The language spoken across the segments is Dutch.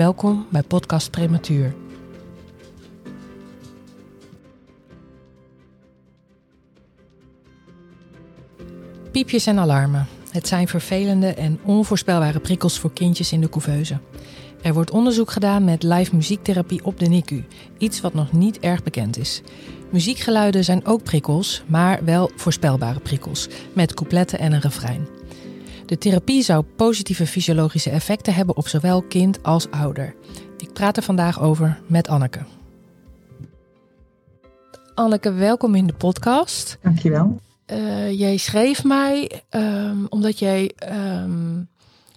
Welkom bij Podcast Prematuur. Piepjes en alarmen. Het zijn vervelende en onvoorspelbare prikkels voor kindjes in de couveuse. Er wordt onderzoek gedaan met live muziektherapie op de NICU, iets wat nog niet erg bekend is. Muziekgeluiden zijn ook prikkels, maar wel voorspelbare prikkels, met coupletten en een refrein. De therapie zou positieve fysiologische effecten hebben op zowel kind als ouder. Ik praat er vandaag over met Anneke. Anneke, welkom in de podcast. Dankjewel. Uh, jij schreef mij um, omdat jij, um,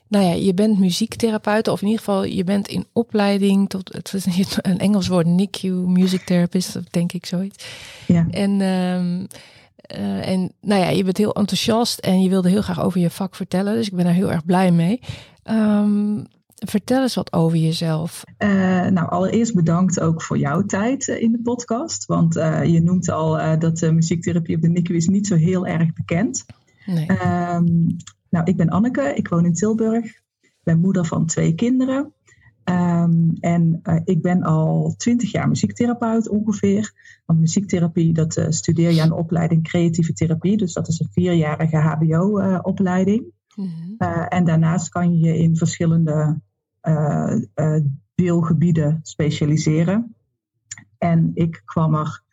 nou ja, je bent muziektherapeut of in ieder geval je bent in opleiding tot, het is een Engels woord, NICU, music therapist, denk ik zoiets. Ja. En um, uh, en nou ja, je bent heel enthousiast en je wilde heel graag over je vak vertellen. Dus ik ben daar heel erg blij mee. Um, vertel eens wat over jezelf. Uh, nou, allereerst bedankt ook voor jouw tijd uh, in de podcast. Want je noemt al dat muziektherapie op de NICU is niet zo heel erg bekend. Nee. Um, nou, ik ben Anneke, ik woon in Tilburg. Ik ben moeder van twee kinderen. Um, en uh, ik ben al twintig jaar muziektherapeut ongeveer. Want muziektherapie, dat uh, studeer je aan de opleiding creatieve therapie. Dus dat is een vierjarige HBO-opleiding. Uh, mm -hmm. en daarnaast kan je je in verschillende deelgebieden specialiseren. En ik kwam er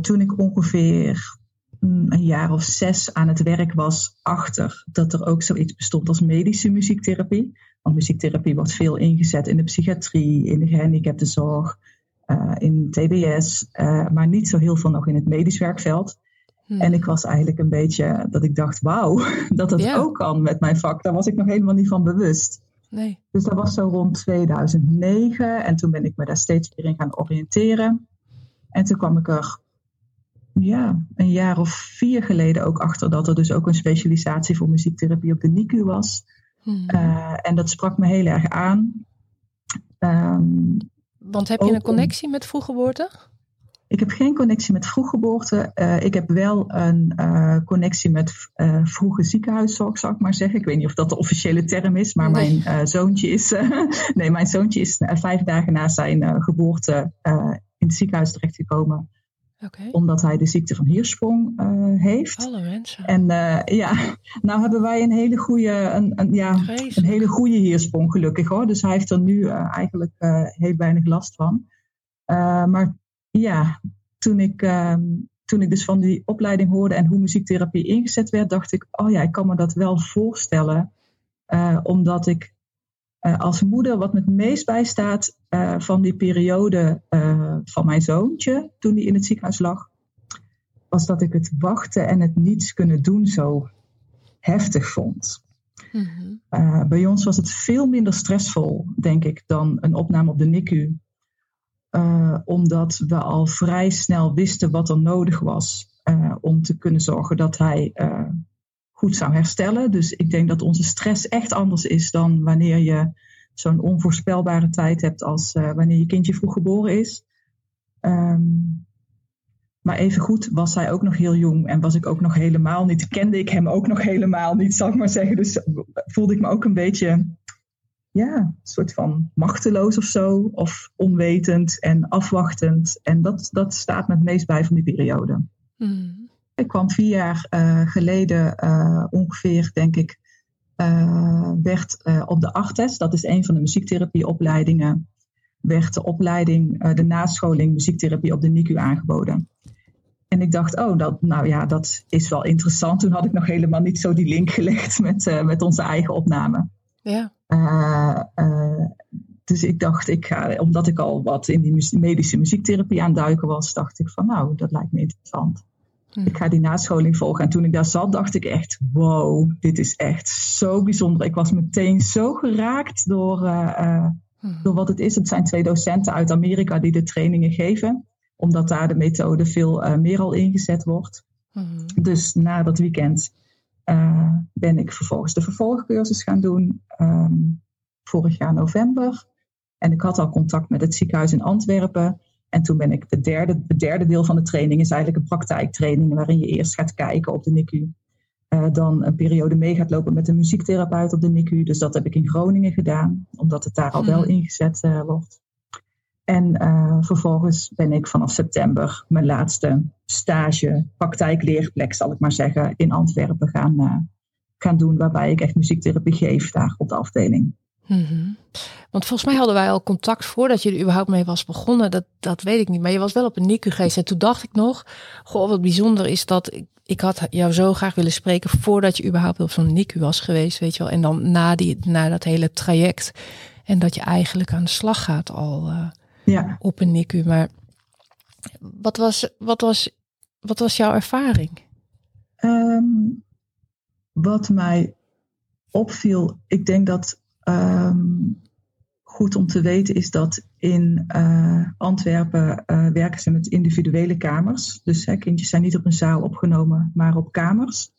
toen ik ongeveer mm, een jaar of zes aan het werk was, achter dat er ook zoiets bestond als medische muziektherapie. Want muziektherapie wordt veel ingezet in de psychiatrie, in de gehandicaptenzorg, uh, in TBS, uh, maar niet zo heel veel nog in het medisch werkveld. Hmm. En ik was eigenlijk een beetje dat ik dacht, wauw, dat yeah. ook kan met mijn vak. Daar was ik nog helemaal niet van bewust. Nee. Dus dat was zo rond 2009 en toen ben ik me daar steeds meer in gaan oriënteren. En toen kwam ik er ja, een jaar of vier geleden ook achter dat er dus ook een specialisatie voor muziektherapie op de NICU was. Hmm. Uh, en dat sprak me heel erg aan. Um, Want heb je een connectie met vroeggeboorte? Ik heb geen connectie met vroeggeboorte. Uh, ik heb wel een uh, connectie met vroege ziekenhuiszorg, zou ik maar zeggen. Ik weet niet of dat de officiële term is, maar nee. mijn zoontje is. nee, mijn zoontje is vijf dagen na zijn geboorte in het ziekenhuis terechtgekomen. Okay. Omdat hij de ziekte van Hirschsprong uh, heeft. Alle mensen. En uh, ja, nou hebben wij een hele goede, een, een ja, een hele goede Hirschsprong gelukkig hoor. Dus hij heeft er nu uh, eigenlijk heel weinig last van. maar ja, toen ik, ehm, toen ik dus van die opleiding hoorde en hoe muziektherapie ingezet werd, dacht ik, oh ja, ik kan me dat wel voorstellen. omdat ik uh, als moeder, wat me het meest bijstaat uh, van die periode uh, van mijn zoontje, toen hij in het ziekenhuis lag, was dat ik het wachten en het niets kunnen doen zo heftig vond. Mm-hmm. bij ons was het veel minder stressvol, denk ik, dan een opname op de NICU. omdat we al vrij snel wisten wat er nodig was om te kunnen zorgen dat hij goed zou herstellen. Dus ik denk dat onze stress echt anders is dan wanneer je zo'n onvoorspelbare tijd hebt als uh, wanneer je kindje vroeg geboren is. Um, maar even goed was hij ook nog heel jong en was ik ook nog helemaal niet, kende ik hem ook nog helemaal niet, zal ik maar zeggen. Dus voelde ik me ook een beetje, ja, soort van machteloos of zo, of onwetend en afwachtend. En dat, dat staat me het meest bij van die periode. Mm. Ik kwam vier jaar uh, geleden uh, ongeveer, denk ik, uh, werd op de ARTES, dat is een van de muziektherapieopleidingen, werd de opleiding, de nascholing muziektherapie op de NICU aangeboden. En ik dacht, oh, dat, nou ja, dat is wel interessant. Toen had ik nog helemaal niet zo die link gelegd met, met onze eigen opname. Ja. dus ik dacht, ik ga, omdat ik al wat in die medische muziektherapie aan duiken was, dacht ik van nou, dat lijkt me interessant. Ik ga die nascholing volgen. En toen ik daar zat, dacht ik echt: wow, dit is echt zo bijzonder. Ik was meteen zo geraakt door, uh, Mhm. Door wat het is, het zijn twee docenten uit Amerika die de trainingen geven, omdat daar de methode veel uh, meer al ingezet wordt. Mhm. Dus na dat weekend ben ik vervolgens de vervolgcursus gaan doen, um, vorig jaar november. En ik had al contact met het ziekenhuis in Antwerpen. En toen ben ik de derde, het derde deel van de training is eigenlijk een praktijktraining waarin je eerst gaat kijken op de NICU. Uh, dan een periode mee gaat lopen met een muziektherapeut op de NICU. Dus dat heb ik in Groningen gedaan, omdat het daar al wel mhm. ingezet uh, wordt. En uh, vervolgens ben ik vanaf september mijn laatste stage, praktijkleerplek zal ik maar zeggen, in Antwerpen gaan, gaan doen. Waarbij ik echt muziektherapie geef daar op de afdeling. Mm Want volgens mij hadden wij al contact voordat je er überhaupt mee was begonnen. Dat, dat weet ik niet. Maar je was wel op een NICU geweest. En toen dacht ik nog, goh, wat bijzonder is dat ik, ik had jou zo graag willen spreken voordat je überhaupt op zo'n NICU was geweest, weet je wel. En dan na, die, na dat hele traject. En dat je eigenlijk aan de slag gaat al uh, ja. op een NICU. Maar wat was, wat was, wat was jouw ervaring? Um, wat mij opviel, ik denk dat Um, goed om te weten is dat in uh, Antwerpen uh, werken ze met individuele kamers. Dus hè, kindjes zijn niet op een zaal opgenomen, maar op kamers.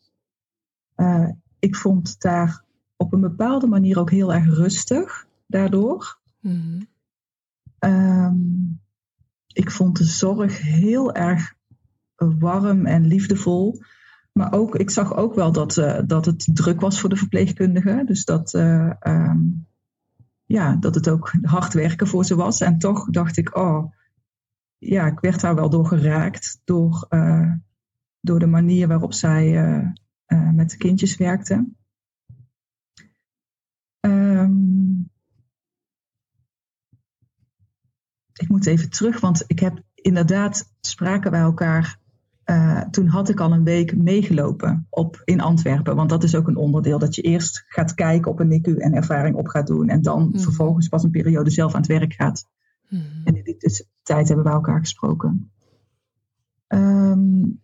Uh, ik vond daar op een bepaalde manier ook heel erg rustig daardoor. Mm um, ik vond de zorg heel erg warm en liefdevol. Maar ook, ik zag ook wel dat, dat het druk was voor de verpleegkundigen. Dus dat, um, ja, dat het ook hard werken voor ze was. En toch dacht ik, oh, ja, ik werd daar wel door geraakt. Door, uh, door de manier waarop zij met de kindjes werkte. Um, ik moet even terug, want ik heb inderdaad spraken wij elkaar uh, toen had ik al een week meegelopen op, in Antwerpen. Want dat is ook een onderdeel. Dat je eerst gaat kijken op een NICU en ervaring op gaat doen. En dan mm. vervolgens pas een periode zelf aan het werk gaat. Mm. En in die tijd hebben we elkaar gesproken. Um,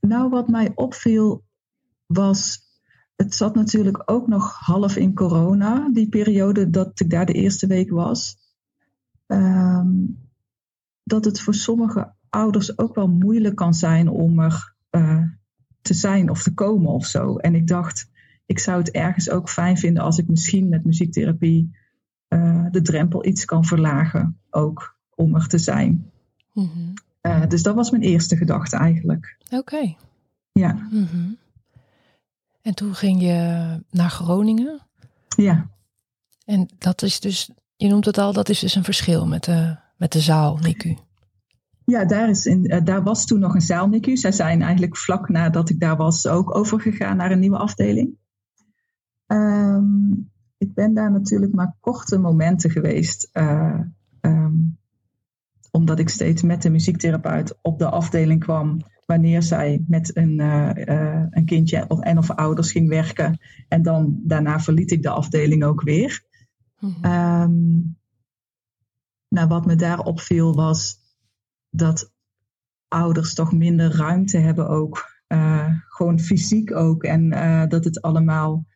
nou, wat mij opviel was. Het zat natuurlijk ook nog half in corona, die periode dat ik daar de eerste week was. Um, dat het voor sommige ouders ook wel moeilijk kan zijn om er uh, te zijn of te komen of zo. En ik dacht, ik zou het ergens ook fijn vinden als ik misschien met muziektherapie uh, de drempel iets kan verlagen, ook om er te zijn. Mm -hmm. uh, dus dat was mijn eerste gedachte eigenlijk. Oké. Okay. Ja. Mm -hmm. En toen ging je naar Groningen? Ja. En dat is dus, je noemt het al, dat is dus een verschil met de, met de zaal, NICU. Ja, daar, is in, uh, daar was toen nog een zaalnicu. Zij zijn eigenlijk vlak nadat ik daar was ook overgegaan naar een nieuwe afdeling. Um, ik ben daar natuurlijk maar korte momenten geweest. Uh, um, omdat ik steeds met de muziektherapeut op de afdeling kwam. Wanneer zij met een, uh, een kindje of, en of ouders ging werken. En dan daarna verliet ik de afdeling ook weer. Mm um, nou, wat me daar opviel was dat ouders toch minder ruimte hebben ook. Uh, gewoon fysiek ook. En uh, dat het allemaal,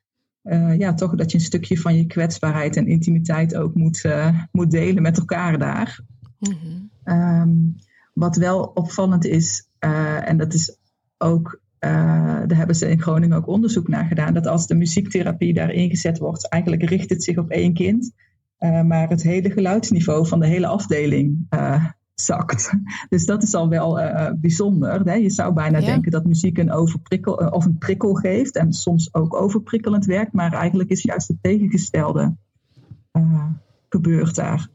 uh, ja, toch dat je een stukje van je kwetsbaarheid en intimiteit ook moet, moet delen met elkaar daar. Mm-hmm. Um, wat wel opvallend is, en dat is ook, daar hebben ze in Groningen ook onderzoek naar gedaan, dat als de muziektherapie daar ingezet wordt, eigenlijk richt het zich op één kind. maar het hele geluidsniveau van de hele afdeling zakt. Dus dat is al wel uh, bijzonder. Hè? Je zou bijna denken dat muziek een overprikkel uh, of een prikkel geeft en soms ook overprikkelend werkt, maar eigenlijk is juist het tegengestelde uh, gebeurt daar.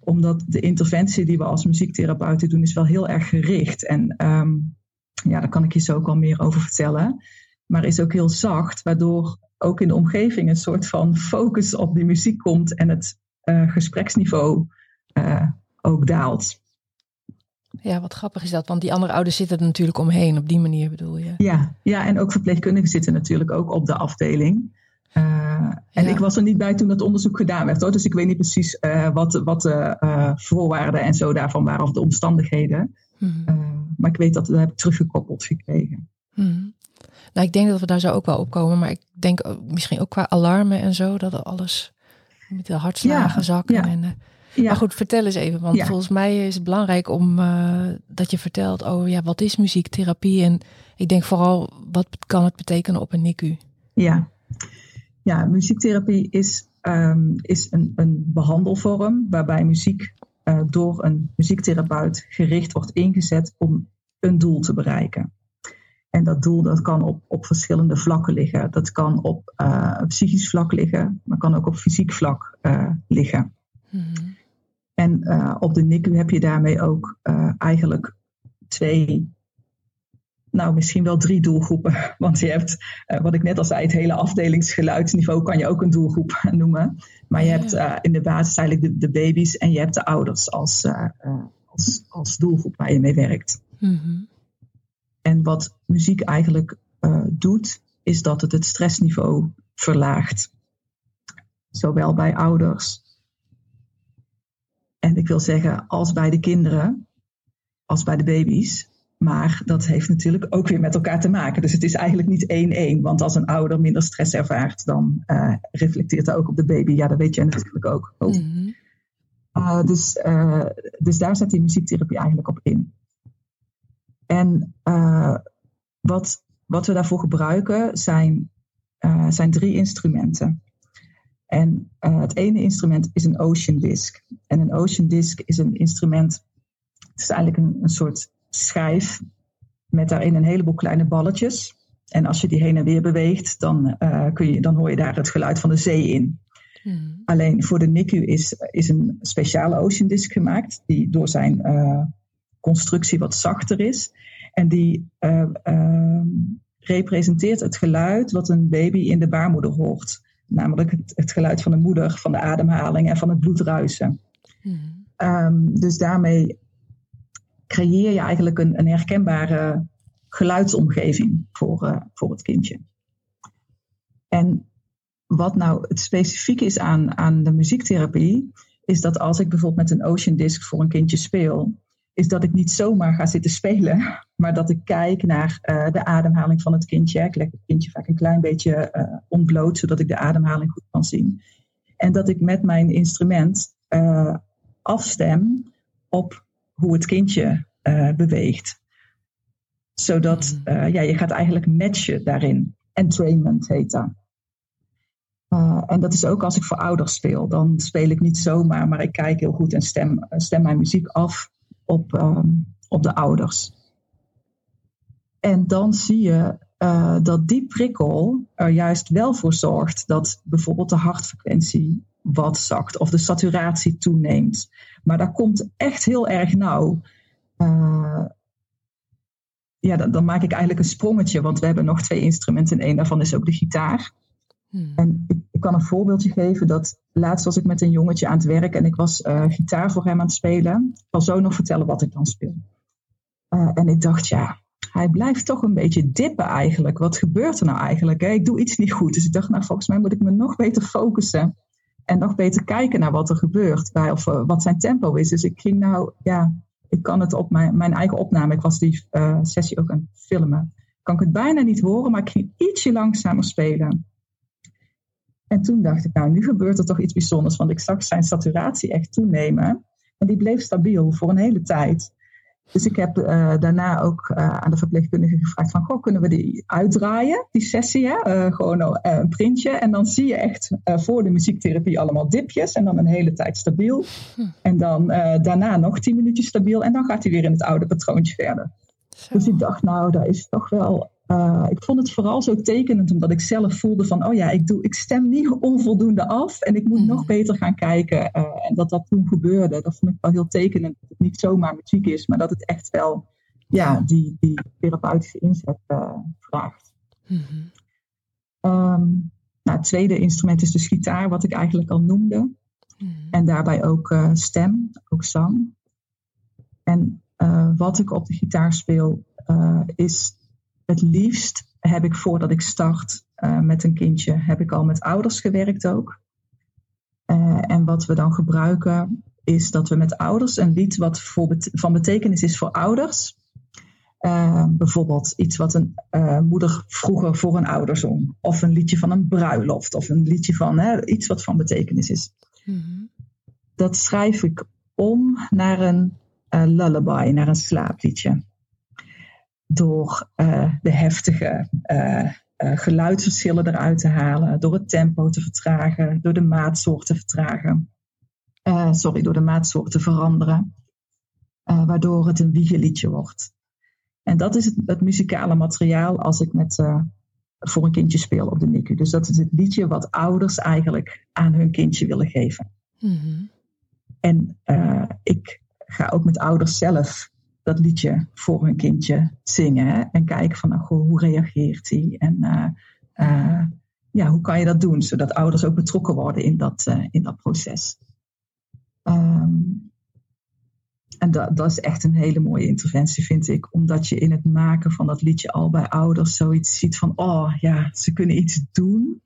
Omdat de interventie die we als muziektherapeuten doen is wel heel erg gericht. En um, ja, daar kan ik je zo ook al meer over vertellen. Maar is ook heel zacht, waardoor ook in de omgeving een soort van focus op die muziek komt en het gespreksniveau ook daalt. Ja, wat grappig is dat, want die andere ouders zitten er natuurlijk omheen, op die manier bedoel je? Ja, ja en ook verpleegkundigen zitten natuurlijk ook op de afdeling. Uh, en ik was er niet bij toen dat onderzoek gedaan werd, hoor. dus ik weet niet precies uh, wat, wat de uh, voorwaarden en zo daarvan waren, of de omstandigheden. Hmm. maar ik weet dat we dat heb ik teruggekoppeld gekregen. Hmm. Nou, ik denk dat we daar zo ook wel op komen, maar ik denk misschien ook qua alarmen en zo, dat alles Met de hartslagen zakken. En, ja. Maar goed, vertel eens even. Want volgens mij is het belangrijk om dat je vertelt over ja, wat is muziektherapie. En ik denk vooral, wat kan het betekenen op een NICU? Ja, ja muziektherapie is, um, is een, een behandelvorm waarbij muziek uh, door een muziektherapeut gericht wordt ingezet om een doel te bereiken. En dat doel dat kan op, op verschillende vlakken liggen. Dat kan op uh, psychisch vlak liggen, maar kan ook op fysiek vlak liggen. Mm-hmm. En op de NICU heb je daarmee ook eigenlijk twee nou, misschien wel drie doelgroepen. Want je hebt, uh, wat ik net al zei, het hele afdelingsgeluidsniveau kan je ook een doelgroep noemen. Maar je hebt in de basis eigenlijk de, de, baby's en je hebt de ouders als, als, als doelgroep waar je mee werkt. Mm-hmm. En wat muziek eigenlijk doet, is dat het het stressniveau verlaagt. Zowel bij ouders en ik wil zeggen, als bij de kinderen, als bij de baby's. Maar dat heeft natuurlijk ook weer met elkaar te maken. Dus het is eigenlijk niet één-één. Want als een ouder minder stress ervaart, dan uh, reflecteert dat ook op de baby. Ja, dat weet jij natuurlijk ook. Mm uh, dus, uh, dus daar zet die muziektherapie eigenlijk op in. En wat, wat we daarvoor gebruiken zijn, zijn drie instrumenten. En het ene instrument is een Ocean Disc. En een Ocean Disc is een instrument, het is eigenlijk een, een soort schijf met daarin een heleboel kleine balletjes. En als je die heen en weer beweegt, dan, uh, kun je, dan hoor je daar het geluid van de zee in. Hmm. Alleen voor de NICU is, is een speciale Ocean Disc gemaakt, die door zijn uh, constructie wat zachter is. En die uh, representeert het geluid wat een baby in de baarmoeder hoort. Namelijk het, het geluid van de moeder, van de ademhaling en van het bloedruisen. Hmm. Um, dus daarmee creëer je eigenlijk een, een herkenbare geluidsomgeving voor, uh, voor het kindje. En wat nou het specifieke is aan, aan de muziektherapie, is dat als ik bijvoorbeeld met een Ocean Disc voor een kindje speel, is dat ik niet zomaar ga zitten spelen, maar dat ik kijk naar uh, de ademhaling van het kindje. Ik leg het kindje vaak een klein beetje uh, ontbloot, zodat ik de ademhaling goed kan zien. En dat ik met mijn instrument uh, afstem op hoe het kindje beweegt. Zodat uh, ja, je gaat eigenlijk matchen daarin. Entrainment heet dat. Uh, en dat is ook als ik voor ouders speel. Dan speel ik niet zomaar, maar ik kijk heel goed en stem, stem mijn muziek af op, um, op de ouders. En dan zie je uh, dat die prikkel er juist wel voor zorgt dat bijvoorbeeld de hartfrequentie wat zakt of de saturatie toeneemt. Maar dat komt echt heel erg nauw. Uh, ja, dan, dan, maak ik eigenlijk een sprongetje, want we hebben nog twee instrumenten en één daarvan is ook de gitaar. Hmm. En ik, ik, kan een voorbeeldje geven dat laatst was ik met een jongetje aan het werk en ik was uh, gitaar voor hem aan het spelen. Ik zal zo nog vertellen wat ik dan speel. Uh, en ik dacht, ja, hij blijft toch een beetje dippen eigenlijk. Wat gebeurt er nou eigenlijk? Hè? Ik doe iets niet goed. Dus ik dacht, nou, volgens mij moet ik me nog beter focussen. En nog beter kijken naar wat er gebeurt. Bij, of wat zijn tempo is. Dus ik ging nou, ja, ik kan het op mijn, mijn eigen opname, ik was die sessie ook aan het filmen, kan ik het bijna niet horen, maar ik ging ietsje langzamer spelen. En toen dacht ik, nou, nu gebeurt er toch iets bijzonders, want ik zag zijn saturatie echt toenemen. En die bleef stabiel voor een hele tijd. Dus ik heb uh, daarna ook uh, aan de verpleegkundige gevraagd van, goh, kunnen we die uitdraaien, die sessie, hè? Uh, gewoon een printje. En dan zie je echt voor de muziektherapie allemaal dipjes en dan een hele tijd stabiel. Hm. En dan daarna nog tien minuutjes stabiel en dan gaat hij weer in het oude patroontje verder. Zo. Dus ik dacht, nou, dat is toch wel uh, ik vond het vooral zo tekenend omdat ik zelf voelde van, oh ja, ik, doe, ik stem niet onvoldoende af en ik moet nog beter gaan kijken. Uh, en dat dat toen gebeurde, dat vond ik wel heel tekenend. Dat het niet zomaar muziek is, maar dat het echt wel ja, die, die therapeutische inzet uh, vraagt. Mm-hmm. Um, nou, het tweede instrument is dus gitaar, wat ik eigenlijk al noemde. Mm-hmm. En daarbij ook stem, ook zang. En wat ik op de gitaar speel, is het liefst heb ik voordat ik start uh, met een kindje, heb ik al met ouders gewerkt ook. Uh, en wat we dan gebruiken is dat we met ouders een lied wat voor bet van betekenis is voor ouders. Uh, bijvoorbeeld iets wat een moeder vroeger voor een ouder zong. Of een liedje van een bruiloft. Of een liedje van hè, iets wat van betekenis is. Mm-hmm. Dat schrijf ik om naar een lullaby, naar een slaapliedje. Door de heftige geluidsverschillen eruit te halen. Door het tempo te vertragen. Door de maatsoort te vertragen. sorry, door de maatsoort te veranderen. waardoor het een wiegeliedje wordt. En dat is het, het muzikale materiaal als ik met, uh, voor een kindje speel op de NICU. Dus dat is het liedje wat ouders eigenlijk aan hun kindje willen geven. Mm-hmm. En uh, ik ga ook met ouders zelf dat liedje voor hun kindje zingen. Hè? En kijken van nou, goh, hoe reageert hij? En uh, ja, hoe kan je dat doen? Zodat ouders ook betrokken worden in dat, in dat proces. Um, en dat, dat is echt een hele mooie interventie, vind ik. Omdat je in het maken van dat liedje al bij ouders zoiets ziet van, oh ja, ze kunnen iets doen.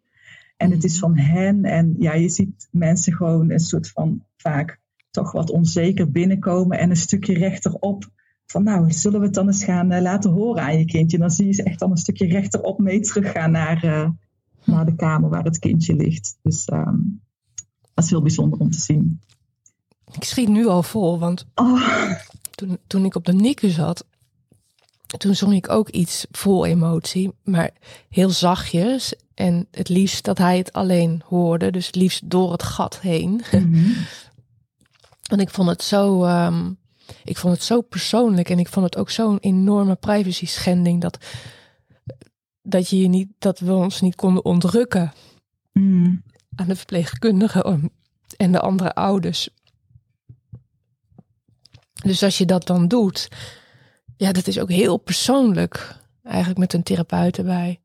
En het is mhm. van hen. En ja, je ziet mensen gewoon een soort van vaak toch wat onzeker binnenkomen en een stukje rechterop. Van nou, zullen we het dan eens gaan uh, laten horen aan je kindje? Dan zie je ze echt dan een stukje rechterop mee teruggaan naar, uh, naar de kamer waar het kindje ligt. Dus um, dat is heel bijzonder om te zien. Ik schiet nu al vol, want oh. toen, toen ik op de NICU zat, toen zong ik ook iets vol emotie, maar heel zachtjes. En het liefst dat hij het alleen hoorde, dus het liefst door het gat heen. Mm en ik vond het zo, ehm, ik vond het zo persoonlijk en ik vond het ook zo'n enorme privacy schending dat, dat, je niet, dat we ons niet konden ontrukken mm. aan de verpleegkundigen en de andere ouders. Dus als je dat dan doet, ja, dat is ook heel persoonlijk. Eigenlijk met een therapeut erbij.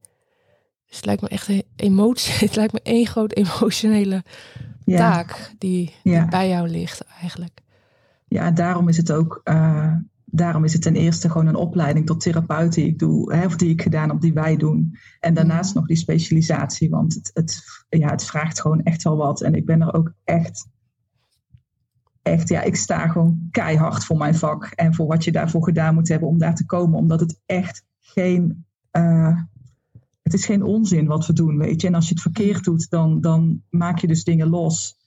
Dus het lijkt me echt een emotie. Het lijkt me één groot emotionele taak die, bij jou ligt eigenlijk. Ja, daarom is het ook. Uh, daarom is het ten eerste gewoon een opleiding tot therapeut die ik doe, hè, of die ik gedaan heb, die wij doen. En daarnaast nog die specialisatie, want het, het, ja, het vraagt gewoon echt wel wat. En ik ben er ook echt echt, ja, ik sta gewoon keihard voor mijn vak en voor wat je daarvoor gedaan moet hebben om daar te komen. Omdat het echt geen, uh, het is geen onzin wat we doen, weet je. En als je het verkeerd doet, dan, dan maak je dus dingen los.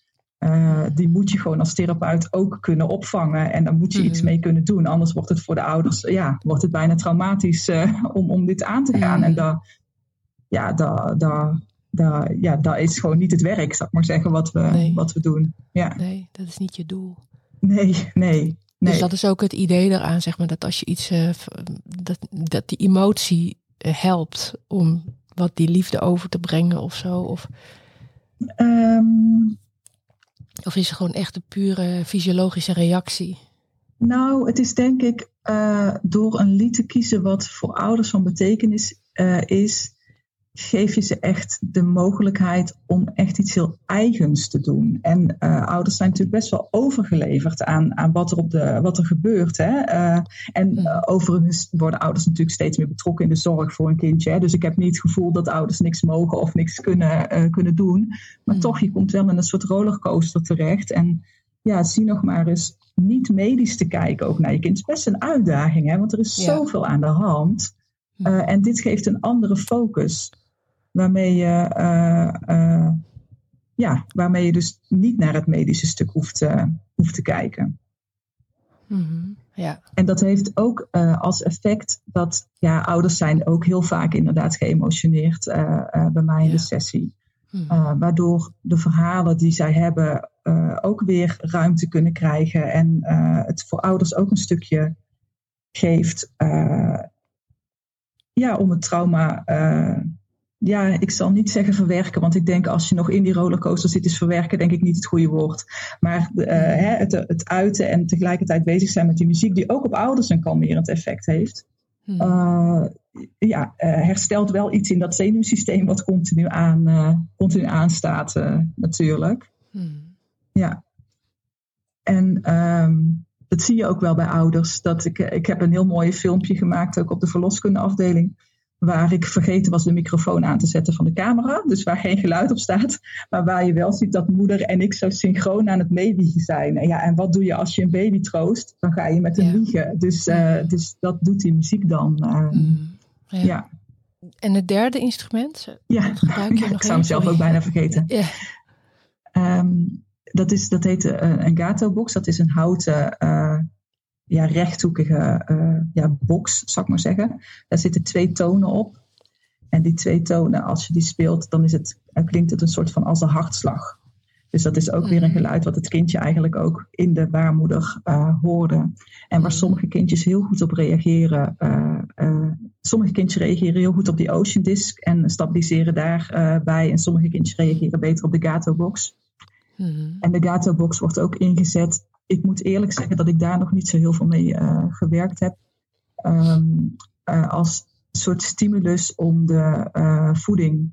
Uh, die moet je gewoon als therapeut ook kunnen opvangen. En daar moet je iets mhm. mee kunnen doen. Anders wordt het voor de ouders, ja, wordt het bijna traumatisch uh, om, om dit aan te gaan. En daar, ja, daar, daar, daar, ja, dat is gewoon niet het werk, zou ik maar zeggen, wat we, wat we doen. Ja. Nee, dat is niet je doel. Nee, nee. Dus nee. Dus dat is ook het idee eraan, zeg maar, dat als je iets, uh, dat, dat die emotie helpt om wat die liefde over te brengen of zo? Of, um, of is het gewoon echt een pure fysiologische reactie? Nou, het is denk ik uh, door een lied te kiezen wat voor ouders van betekenis is, geef je ze echt de mogelijkheid om echt iets heel eigens te doen. En uh, ouders zijn natuurlijk best wel overgeleverd aan, aan wat, er op de, wat er gebeurt. Hè? Uh, en uh, overigens worden ouders natuurlijk steeds meer betrokken in de zorg voor een kindje. Hè? Dus ik heb niet het gevoel dat ouders niks mogen of niks kunnen, kunnen doen. Maar toch, je komt wel in een soort rollercoaster terecht. En ja, zie nog maar eens niet medisch te kijken ook naar je kind. Het is best een uitdaging, hè? want er is zoveel aan de hand. en dit geeft een andere focus waarmee je, uh, uh, ja, waarmee je dus niet naar het medische stuk hoeft, uh, hoeft te kijken. Mm-hmm, ja. En dat heeft ook als effect dat ja, ouders zijn ook heel vaak inderdaad geëmotioneerd bij mij in de sessie. Mm-hmm. waardoor de verhalen die zij hebben ook weer ruimte kunnen krijgen. En het voor ouders ook een stukje geeft ja, om het trauma ja, ik zal niet zeggen verwerken, want ik denk als je nog in die rollercoaster zit, is verwerken denk ik niet het goede woord. Maar uh, het, het uiten en tegelijkertijd bezig zijn met die muziek, die ook op ouders een kalmerend effect heeft. Uh, ja, uh, herstelt wel iets in dat zenuwsysteem wat continu, aan, continu aanstaat, natuurlijk. Hmm. Ja. En um, dat zie je ook wel bij ouders. Dat ik, ik heb een heel mooi filmpje gemaakt, ook op de verloskundeafdeling waar ik vergeten was de microfoon aan te zetten van de camera. Dus waar geen geluid op staat. Maar waar je wel ziet dat moeder en ik zo synchroon aan het meewiegen zijn. En, ja, en wat doe je als je een baby troost? Dan ga je met hem wiegen. Dus, uh, dus dat doet die muziek dan. Mm. ja. ja. En het derde instrument? Ja, ik zou hem zelf ook bijna vergeten. Ja. Um, dat, is, dat heet uh, een gato-box. Dat is een houten, ja, rechthoekige uh, ja, box, zou ik maar zeggen. Daar zitten twee tonen op. En die twee tonen, als je die speelt, dan is het, klinkt het een soort van als een hartslag. Dus dat is ook weer een mhm. geluid wat het kindje eigenlijk ook in de baarmoeder uh, hoorde. En waar mhm. sommige kindjes heel goed op reageren. Uh, uh, sommige kindjes reageren heel goed op die Ocean Disc en stabiliseren daarbij. en sommige kindjes reageren beter op de Gato Box. Mhm. En de Gato Box wordt ook ingezet. Ik moet eerlijk zeggen dat ik daar nog niet zo heel veel mee gewerkt heb. Um, als soort stimulus om de voeding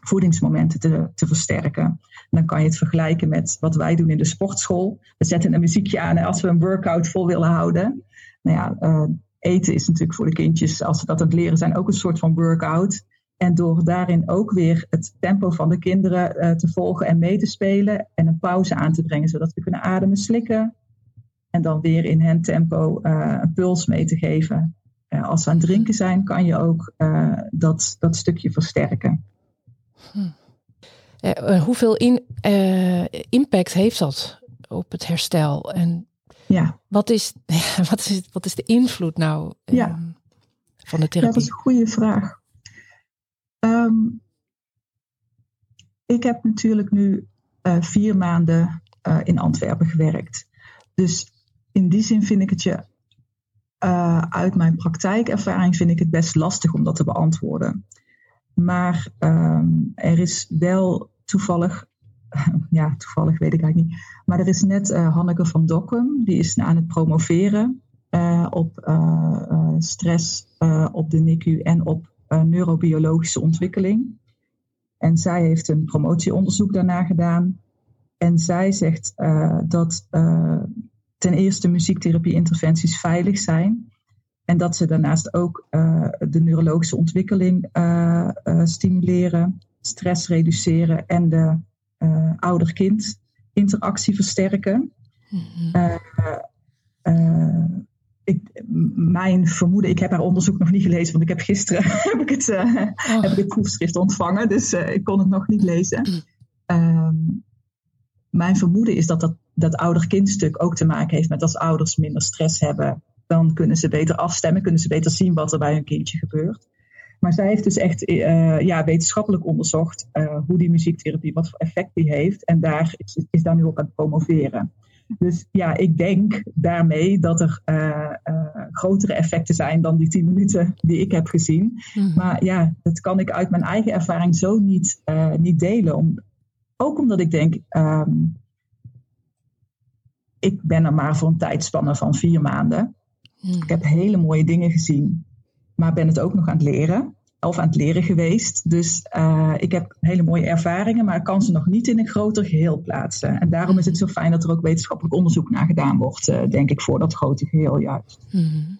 voedingsmomenten te, te versterken. dan kan je het vergelijken met wat wij doen in de sportschool. We zetten een muziekje aan als we een workout vol willen houden. Nou ja, eten is natuurlijk voor de kindjes, als ze dat aan het leren zijn, ook een soort van workout. En door daarin ook weer het tempo van de kinderen uh, te volgen en mee te spelen en een pauze aan te brengen, zodat we kunnen ademen, slikken. En dan weer in hen tempo uh, een puls mee te geven. als ze aan het drinken zijn, kan je ook dat, dat stukje versterken. Hm. Uh, hoeveel in, impact heeft dat op het herstel? En ja. wat, is, wat, is, wat is de invloed nou ja. Ehm, van de therapie? Ja, dat is een goede vraag. Um, ik heb natuurlijk nu uh, vier maanden in Antwerpen gewerkt. Dus in die zin vind ik het je uit mijn praktijkervaring vind ik het best lastig om dat te beantwoorden. Maar um, er is wel toevallig, ja, toevallig weet ik eigenlijk niet. Maar er is net Hanneke van Dokkum, die is aan het promoveren op stress op de NICU en op neurobiologische ontwikkeling. En zij heeft een promotieonderzoek daarna gedaan. En zij zegt dat ten eerste muziektherapie-interventies veilig zijn. En dat ze daarnaast ook uh, de neurologische ontwikkeling stimuleren, stress reduceren en de ouder-kind interactie versterken. Mm-hmm. Ik, mijn vermoeden, ik heb haar onderzoek nog niet gelezen, want ik heb gisteren heb ik het, oh. heb ik het proefschrift ontvangen, dus ik kon het nog niet lezen. Um, mijn vermoeden is dat dat, dat ouder-kindstuk ook te maken heeft met als ouders minder stress hebben, dan kunnen ze beter afstemmen, kunnen ze beter zien wat er bij hun kindje gebeurt. Maar zij heeft dus echt uh, ja, wetenschappelijk onderzocht hoe die muziektherapie, wat voor effect die heeft. En daar is, is daar nu op aan het promoveren. Dus ja, ik denk daarmee dat er uh, grotere effecten zijn dan die tien minuten die ik heb gezien. Mm. Maar ja, dat kan ik uit mijn eigen ervaring zo niet, niet delen. Om, ook omdat ik denk, um, ik ben er maar voor een tijdspanne van vier maanden. Hmm. Ik heb hele mooie dingen gezien, maar ben het ook nog aan het leren. Of aan het leren geweest. Dus uh, ik heb hele mooie ervaringen, maar ik kan ze nog niet in een groter geheel plaatsen. En daarom is het zo fijn dat er ook wetenschappelijk onderzoek naar gedaan wordt, uh, denk ik, voor dat grote geheel juist. Hmm.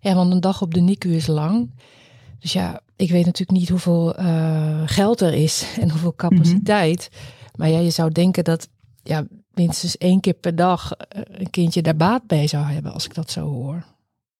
Ja, want een dag op de NICU is lang. Dus ja, ik weet natuurlijk niet hoeveel uh, geld er is en hoeveel capaciteit. Mm -hmm. Maar ja, je zou denken dat ja, minstens één keer per dag eh, een kindje daar baat bij zou hebben, als ik dat zo hoor.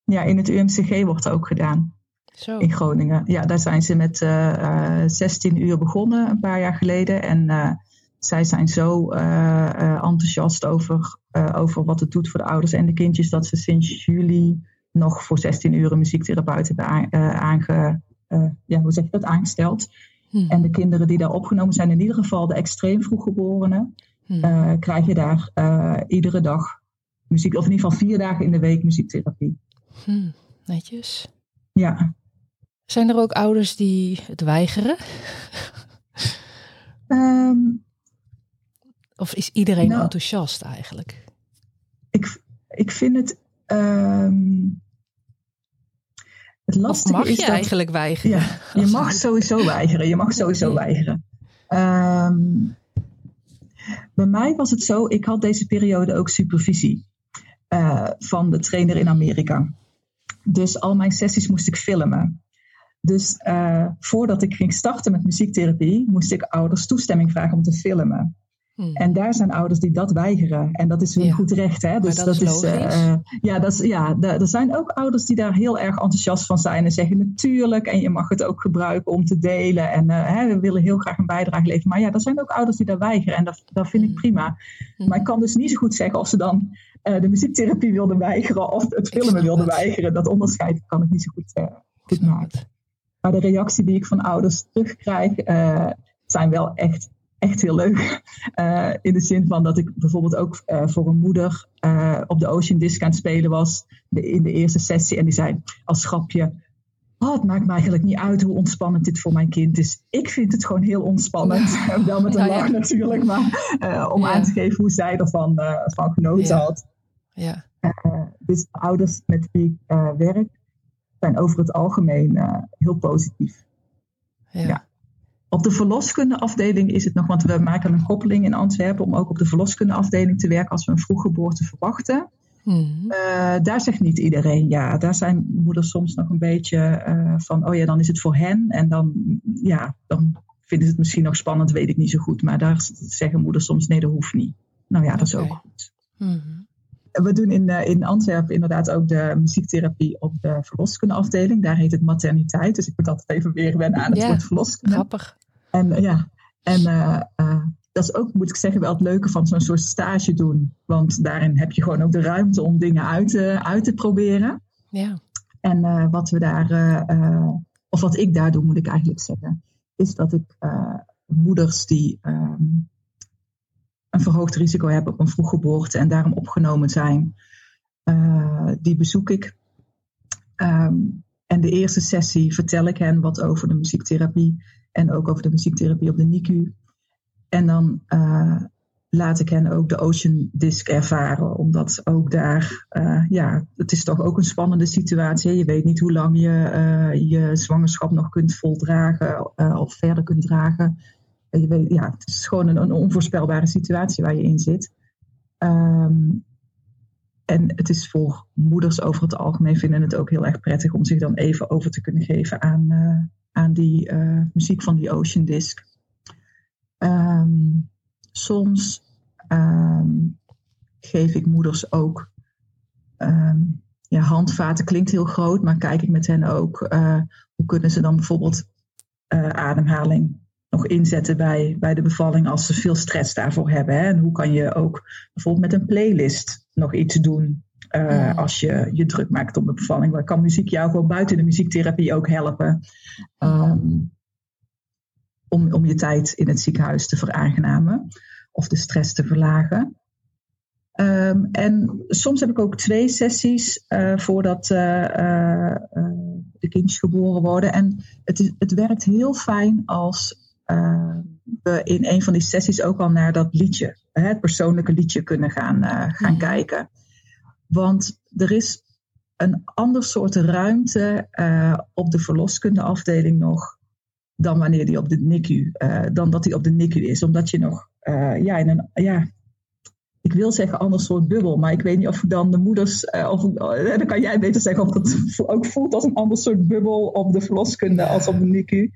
Ja, in het UMCG wordt ook gedaan. Zo. In Groningen. Ja, daar zijn ze met uh, eh, 16 eh, uur begonnen een paar jaar geleden. En uh, zij zijn zo enthousiast over, over wat het doet voor de ouders en de kindjes, dat ze sinds juli nog voor 16 uur een muziektherapeut hebben aange, ja, hoe zeg je dat, aangesteld. Hm. En de kinderen die daar opgenomen zijn, in ieder geval de extreem vroeggeborenen, hmm. uh, krijg je daar iedere dag muziek, of in ieder geval vier dagen in de week muziektherapie. Hmm. Netjes. Ja. Zijn er ook ouders die het weigeren? Um, of is iedereen nou, enthousiast eigenlijk? Ik, ik vind het. Um, het lastige mag is je dat, eigenlijk weigeren? Ja, je mag sowieso weigeren. Je mag sowieso weigeren. Um, bij mij was het zo, ik had deze periode ook supervisie uh, van de trainer in Amerika. Dus al mijn sessies moest ik filmen. Dus voordat ik ging starten met muziektherapie, moest ik ouders toestemming vragen om te filmen. Hmm. En daar zijn ouders die dat weigeren. En dat is hun goed recht. Hè? Dus dat, is, uh, ja, dat is, ja er zijn ook ouders die daar heel erg enthousiast van zijn. En zeggen natuurlijk. En je mag het ook gebruiken om te delen. En uh, hè, we willen heel graag een bijdrage leveren. Maar ja, er zijn ook ouders die daar weigeren. En dat, dat vind ik hmm. prima. Hmm. Maar ik kan dus niet zo goed zeggen of ze dan uh, de muziektherapie wilden weigeren. Of het filmen wilden weigeren. Dat onderscheid kan ik niet zo goed, goed maken. Maar de reactie die ik van ouders terugkrijg. zijn wel echt echt heel leuk. Uh, in de zin van dat ik bijvoorbeeld ook uh, voor een moeder op de Ocean Disc aan het spelen was de, in de eerste sessie. En die zei als grapje, oh, het maakt me eigenlijk niet uit hoe ontspannend dit voor mijn kind is. Ik vind het gewoon heel ontspannend. Wel met een lach natuurlijk, maar om aan te geven hoe zij ervan van genoten had. Ja. dus ouders met wie ik werk zijn over het algemeen heel positief. ja. Op de verloskundeafdeling is het nog, want we maken een koppeling in Antwerpen om ook op de verloskundeafdeling te werken als we een vroeggeboorte verwachten. Hmm. Uh, daar zegt niet iedereen ja. Daar zijn moeders soms nog een beetje uh, van, oh ja, dan is het voor hen. En dan, ja, dan vinden ze het misschien nog spannend, weet ik niet zo goed. Maar daar zeggen moeders soms, nee, dat hoeft niet. Nou ja, dat is ook goed. Hmm. We doen in, uh, in Antwerpen inderdaad ook de muziektherapie op de verloskundeafdeling. Daar heet het materniteit. Dus ik moet altijd even weer wennen aan het woord verloskunde. Grappig. En eh, ja, en uh, dat is ook, moet ik zeggen, wel het leuke van zo'n soort stage doen. Want daarin heb je gewoon ook de ruimte om dingen uit te, uit te proberen. Ja. En wat we daar, of wat ik daar doe, moet ik eigenlijk zeggen, is dat ik moeders die um, een verhoogd risico hebben op een vroeggeboorte en daarom opgenomen zijn, die bezoek ik. Um, en de eerste sessie vertel ik hen wat over de muziektherapie en ook over de muziektherapie op de NICU. En dan uh, laat ik hen ook de Ocean Disc ervaren, omdat ook daar, uh, ja, het is toch ook een spannende situatie. Je weet niet hoe lang je je zwangerschap nog kunt voldragen of verder kunt dragen. Ja, het is gewoon een, onvoorspelbare situatie waar je in zit. Um, en het is voor moeders over het algemeen vinden het ook heel erg prettig om zich dan even over te kunnen geven aan, uh, aan die uh, muziek van die Ocean Disc. Um, soms um, geef ik moeders ook handvaten, klinkt heel groot, maar kijk ik met hen ook uh, hoe kunnen ze dan bijvoorbeeld ademhaling nog inzetten bij, bij de bevalling als ze veel stress daarvoor hebben. Hè? En hoe kan je ook bijvoorbeeld met een playlist nog iets doen uh, als je je druk maakt om de bevalling. Dan kan muziek jou gewoon buiten de muziektherapie ook helpen. Um, om, om je tijd in het ziekenhuis te veraangenamen of de stress te verlagen. Um, en soms heb ik ook twee sessies uh, voordat uh, de kindjes geboren worden. En het, is, het werkt heel fijn als we in een van die sessies ook al naar dat liedje, het persoonlijke liedje, kunnen gaan, gaan mhm. kijken. Want er is een ander soort ruimte uh, op de verloskundeafdeling nog dan wanneer die op de NICU, uh, dan dat die op de NICU is. Omdat je nog ja, in een, ja, ik wil zeggen ander soort bubbel, maar ik weet niet of dan de moeders, of, dan kan jij beter zeggen of het ook voelt als een ander soort bubbel op de verloskunde als op de NICU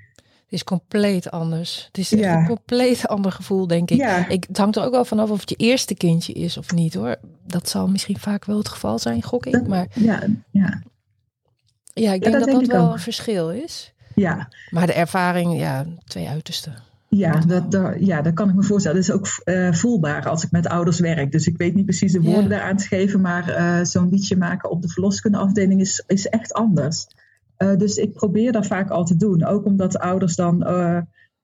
is compleet anders. Het is een compleet ander gevoel, denk ik. Ja. ik. Het hangt er ook wel vanaf of het je eerste kindje is of niet, hoor. Dat zal misschien vaak wel het geval zijn, gok ik. Maar ja, ja. ja ik denk dat dat, wel een verschil is. Ja. Maar de ervaring, ja, twee uitersten. Ja, dat, dat, ja, dat kan ik me voorstellen. Dat is ook uh, voelbaar als ik met ouders werk. Dus ik weet niet precies de woorden daaraan te geven. Maar uh, zo'n liedje maken op de verloskundeafdeling is, is echt anders. Uh, dus ik probeer dat vaak al te doen. Ook omdat de ouders dan. Uh,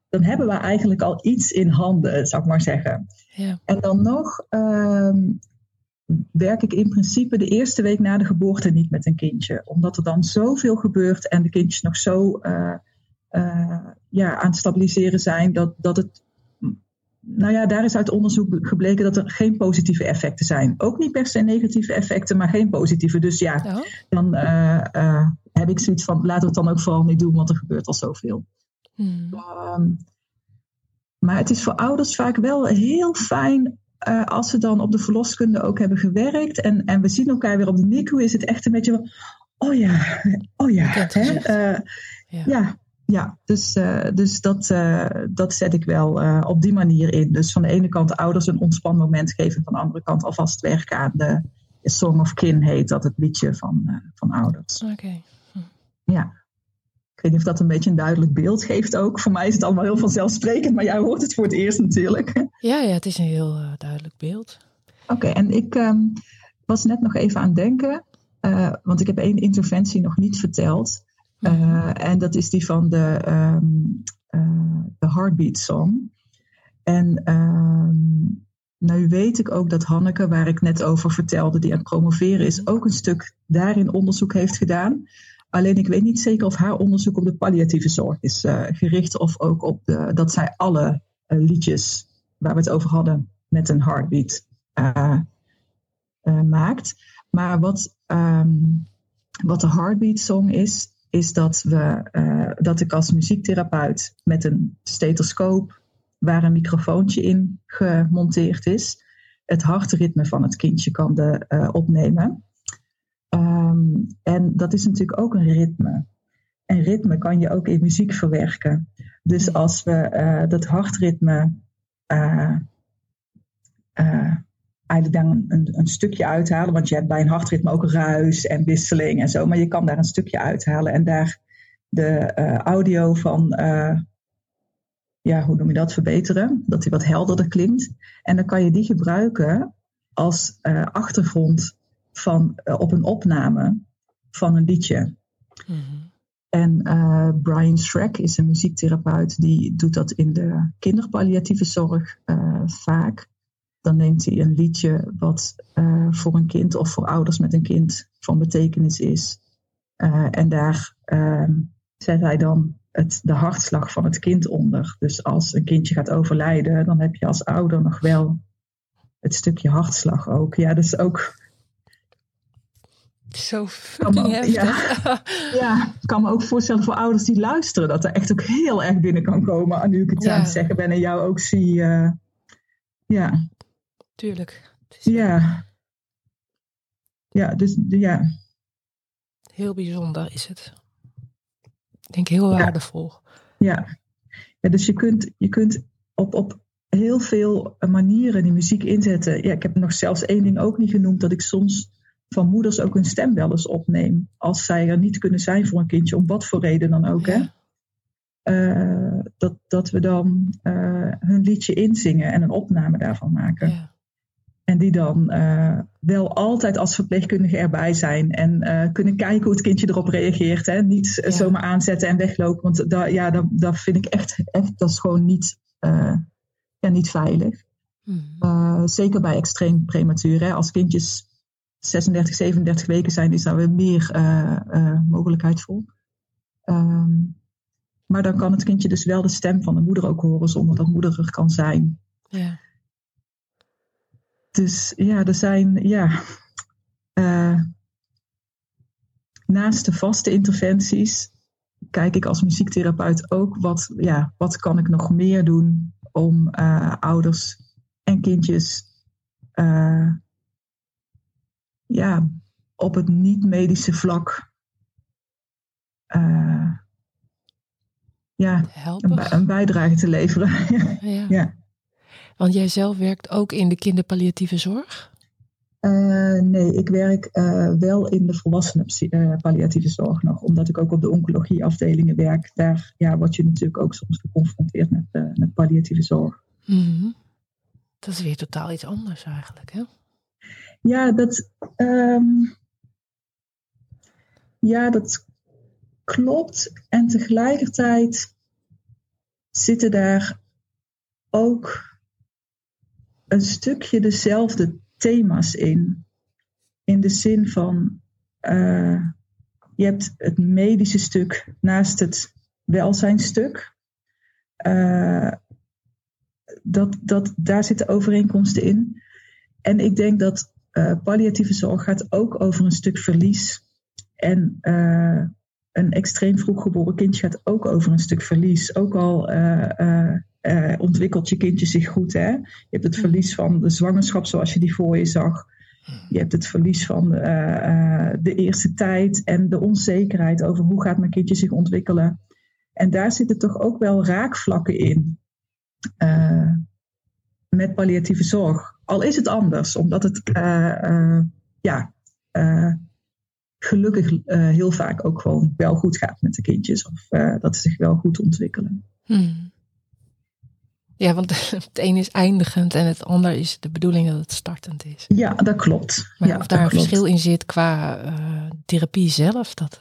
dan hebben we eigenlijk al iets in handen, zou ik maar zeggen. Ja. En dan nog uh, werk ik in principe de eerste week na de geboorte niet met een kindje. Omdat er dan zoveel gebeurt en de kindjes nog zo uh, ja, aan het stabiliseren zijn. Dat, dat het nou ja, daar is uit onderzoek gebleken dat er geen positieve effecten zijn. Ook niet per se negatieve effecten, maar geen positieve. Dus ja, oh. dan uh, uh, heb ik zoiets van, laten we het dan ook vooral niet doen, want er gebeurt al zoveel. Hmm. Um, maar het is voor ouders vaak wel heel fijn uh, als ze dan op de verloskunde ook hebben gewerkt en, en we zien elkaar weer op de NICU, is het echt een beetje van, oh ja, oh ja. Hè? Ja, ja, ja. dus, dus dat, dat zet ik wel op die manier in. Dus van de ene kant ouders een ontspannen moment geven, van de andere kant alvast werken aan de Song of Kin heet dat het liedje van, van ouders. Oké. Ja weet niet of dat een beetje een duidelijk beeld geeft ook. Voor mij is het allemaal heel vanzelfsprekend, maar jij hoort het voor het eerst natuurlijk. Ja, ja het is een heel uh, duidelijk beeld. Oké, en ik um, was net nog even aan het denken, uh, want ik heb één interventie nog niet verteld. Uh, en dat is die van de, um, de Heartbeat Song. En um, nu weet ik ook dat Hanneke, waar ik net over vertelde, die aan het promoveren is, ook een stuk daarin onderzoek heeft gedaan. Alleen ik weet niet zeker of haar onderzoek op de palliatieve zorg is uh, gericht of ook op de, dat zij alle uh, liedjes waar we het over hadden met een heartbeat uh, maakt. Maar wat, um, wat de heartbeat song is, is dat, we, dat ik als muziektherapeut met een stethoscoop waar een microfoontje in gemonteerd is, het hartritme van het kindje kan de, opnemen. Um, en dat is natuurlijk ook een ritme. En ritme kan je ook in muziek verwerken. Dus als we uh, dat hartritme uh, uh, eigenlijk dan een, een, stukje uithalen, want je hebt bij een hartritme ook ruis en wisseling en zo, maar je kan daar een stukje uithalen en daar de audio van, ja, hoe noem je dat, verbeteren, dat die wat helderder klinkt. En dan kan je die gebruiken als achtergrond van, uh, op een opname van een liedje. Mm-hmm. En uh, Brian Schreck is een muziektherapeut die doet dat in de kinderpalliatieve zorg uh, vaak. Dan neemt hij een liedje wat voor een kind of voor ouders met een kind van betekenis is. en daar ehm, zet hij dan het, de hartslag van het kind onder. Dus als een kindje gaat overlijden, dan heb je als ouder nog wel het stukje hartslag ook. Ja, dus ook zo fucking heftig. Ja, ja, ik kan me ook voorstellen voor ouders die luisteren... dat er echt ook heel erg binnen kan komen... nu ik het aan het zeggen ben en jou ook zie. Uh, ja. Tuurlijk. Ja. Ja, dus ja. Heel bijzonder is het. Ik denk heel waardevol. Ja. ja. dus je kunt, je kunt op, op heel veel manieren die muziek inzetten. Ja, ik heb nog zelfs één ding ook niet genoemd... dat ik soms van moeders ook hun stem wel eens opneem. Als zij er niet kunnen zijn voor een kindje, om wat voor reden dan ook. Hè? Uh, dat, dat we dan uh, hun liedje inzingen en een opname daarvan maken. Ja. En die dan uh, wel altijd als verpleegkundige erbij zijn. En kunnen kijken hoe het kindje erop reageert. Hè? Niet ja. zomaar aanzetten en weglopen. Want dat, ja, dat, dat vind ik echt, echt dat is gewoon niet, ja, niet veilig. Mm. zeker bij extreem prematuur. Hè? Als kindjes 36, 37 weken zijn, is daar weer meer uh, uh, mogelijkheid voor. Um, maar dan kan het kindje dus wel de stem van de moeder ook horen zonder dat moeder er kan zijn. Ja. Dus ja, er zijn, ja, uh, naast de vaste interventies kijk ik als muziektherapeut ook wat, ja, wat kan ik nog meer doen om ouders en kindjes ja, op het niet-medische vlak uh, ja, een, een, bijdrage te leveren. ja. ja. Want jij zelf werkt ook in de kinderpalliatieve zorg? Uh, nee, ik werk uh, wel in de volwassenen palliatieve zorg nog, omdat ik ook op de oncologieafdelingen werk. Daar ja, word je natuurlijk ook soms geconfronteerd met, met palliatieve zorg. Mm -hmm. Dat is weer totaal iets anders eigenlijk, hè? Ja, dat, um, ja, dat klopt. En tegelijkertijd zitten daar ook een stukje dezelfde thema's in. In de zin van, uh, je hebt het medische stuk naast het welzijnstuk. Uh, dat, dat, daar zitten overeenkomsten in. En ik denk dat palliatieve zorg gaat ook over een stuk verlies. En uh, een extreem vroeg geboren kindje gaat ook over een stuk verlies. Ook al uh, ontwikkelt je kindje zich goed. Hè? Je hebt het verlies van de zwangerschap zoals je die voor je zag. Je hebt het verlies van de eerste tijd en de onzekerheid over hoe gaat mijn kindje zich ontwikkelen. En daar zitten toch ook wel raakvlakken in met palliatieve zorg. Al is het anders, omdat het ja, gelukkig uh, heel vaak ook gewoon wel goed gaat met de kindjes. Of dat ze zich wel goed ontwikkelen. Hmm. Ja, want het een is eindigend en het ander is de bedoeling dat het startend is. Ja, dat klopt. Maar ja, of daar een verschil in zit qua uh, therapie zelf, dat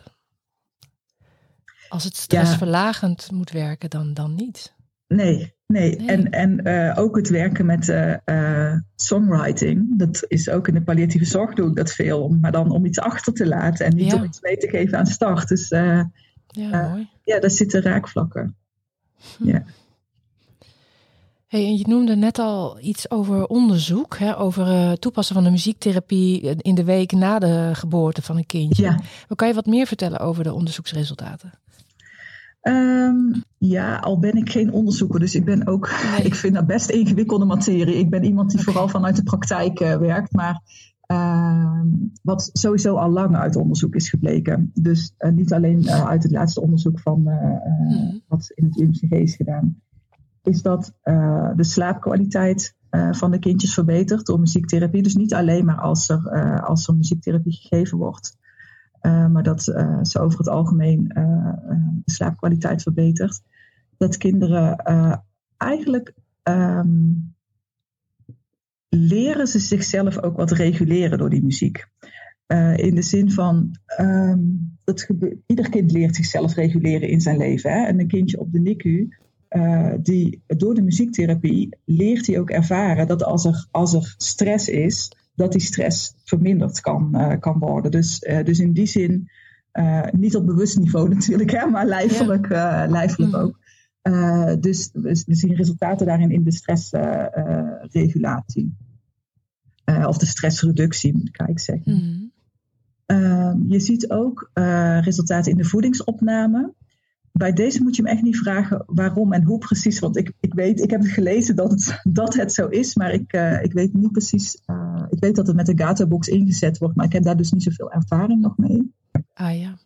als het stressverlagend moet werken, dan, dan niet. Nee, Nee, en, en uh, ook het werken met uh, uh, songwriting. Dat is ook in de palliatieve zorg doe ik dat veel. Maar dan om iets achter te laten en niet ja. om iets mee te geven aan start. Dus ja, mooi. ja, daar zitten raakvlakken. Hm. Ja. Hey, en je noemde net al iets over onderzoek, hè, over uh, toepassen van de muziektherapie in de week na de geboorte van een kindje. Ja. kan je wat meer vertellen over de onderzoeksresultaten? Um, ja, al ben ik geen onderzoeker, dus ik ben ook, ik vind dat best ingewikkelde materie. Ik ben iemand die vooral vanuit de praktijk uh, werkt, maar uh, wat sowieso al lang uit onderzoek is gebleken. Dus uh, niet alleen uh, uit het laatste onderzoek van mm. wat in het UMCG is gedaan, is dat de slaapkwaliteit van de kindjes verbetert door muziektherapie. Dus niet alleen maar als er, als er muziektherapie gegeven wordt. Uh, maar dat uh, ze over het algemeen uh, de slaapkwaliteit verbetert. Dat kinderen eigenlijk um, leren ze zichzelf ook wat reguleren door die muziek. in de zin van, dat ieder kind leert zichzelf reguleren in zijn leven. Hè? En een kindje op de NICU, die door de muziektherapie leert hij ook ervaren dat als er, als er stress is, dat die stress verminderd kan, uh, kan worden. Dus, uh, dus in die zin, uh, niet op bewust niveau natuurlijk, hè, maar lijfelijk, ja. lijfelijk mm. ook. dus we, we, zien resultaten daarin in de stressregulatie. of de stressreductie, moet ik zeggen. Mm. je ziet ook resultaten in de voedingsopname bij deze moet je me echt niet vragen waarom en hoe precies. Want ik, ik weet, ik heb het gelezen dat het, dat het zo is, maar ik, uh, ik weet niet precies. Uh, ik weet dat het met de Gata-box ingezet wordt, maar ik heb daar dus niet zoveel ervaring nog mee. Ah ja.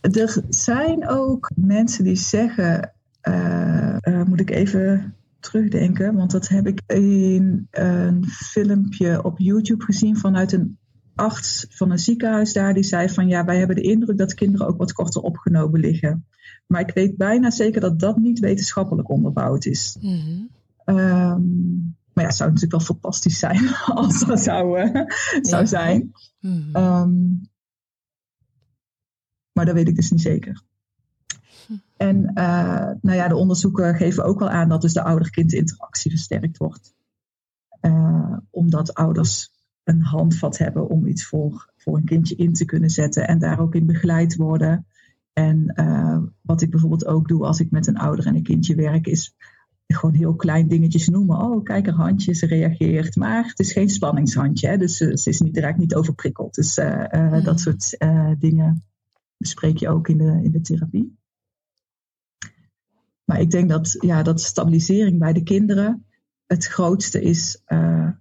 Er zijn ook mensen die zeggen, uh, moet ik even terugdenken, want dat heb ik in een filmpje op YouTube gezien vanuit een arts van een ziekenhuis daar, die zei van ja, wij hebben de indruk dat kinderen ook wat korter opgenomen liggen. Maar ik weet bijna zeker dat dat niet wetenschappelijk onderbouwd is. Mm maar ja, het zou natuurlijk wel fantastisch zijn als dat zou, uh, zou zijn. Mm um, maar dat weet ik dus niet zeker. En uh, nou ja, de onderzoeken geven ook wel aan dat dus de ouder-kind interactie versterkt wordt. Uh, omdat ouders een handvat hebben om iets voor, voor een kindje in te kunnen zetten en daar ook in begeleid worden. En uh, wat ik bijvoorbeeld ook doe als ik met een ouder en een kindje werk, is gewoon heel klein dingetjes noemen. Oh, kijk haar handje, ze reageert. Maar het is geen spanningshandje, hè? dus ze, ze is niet, raakt niet overprikkeld. Dus uh, uh, dat soort dingen bespreek je ook in de, in de therapie. Maar ik denk dat, ja, dat stabilisering bij de kinderen het grootste is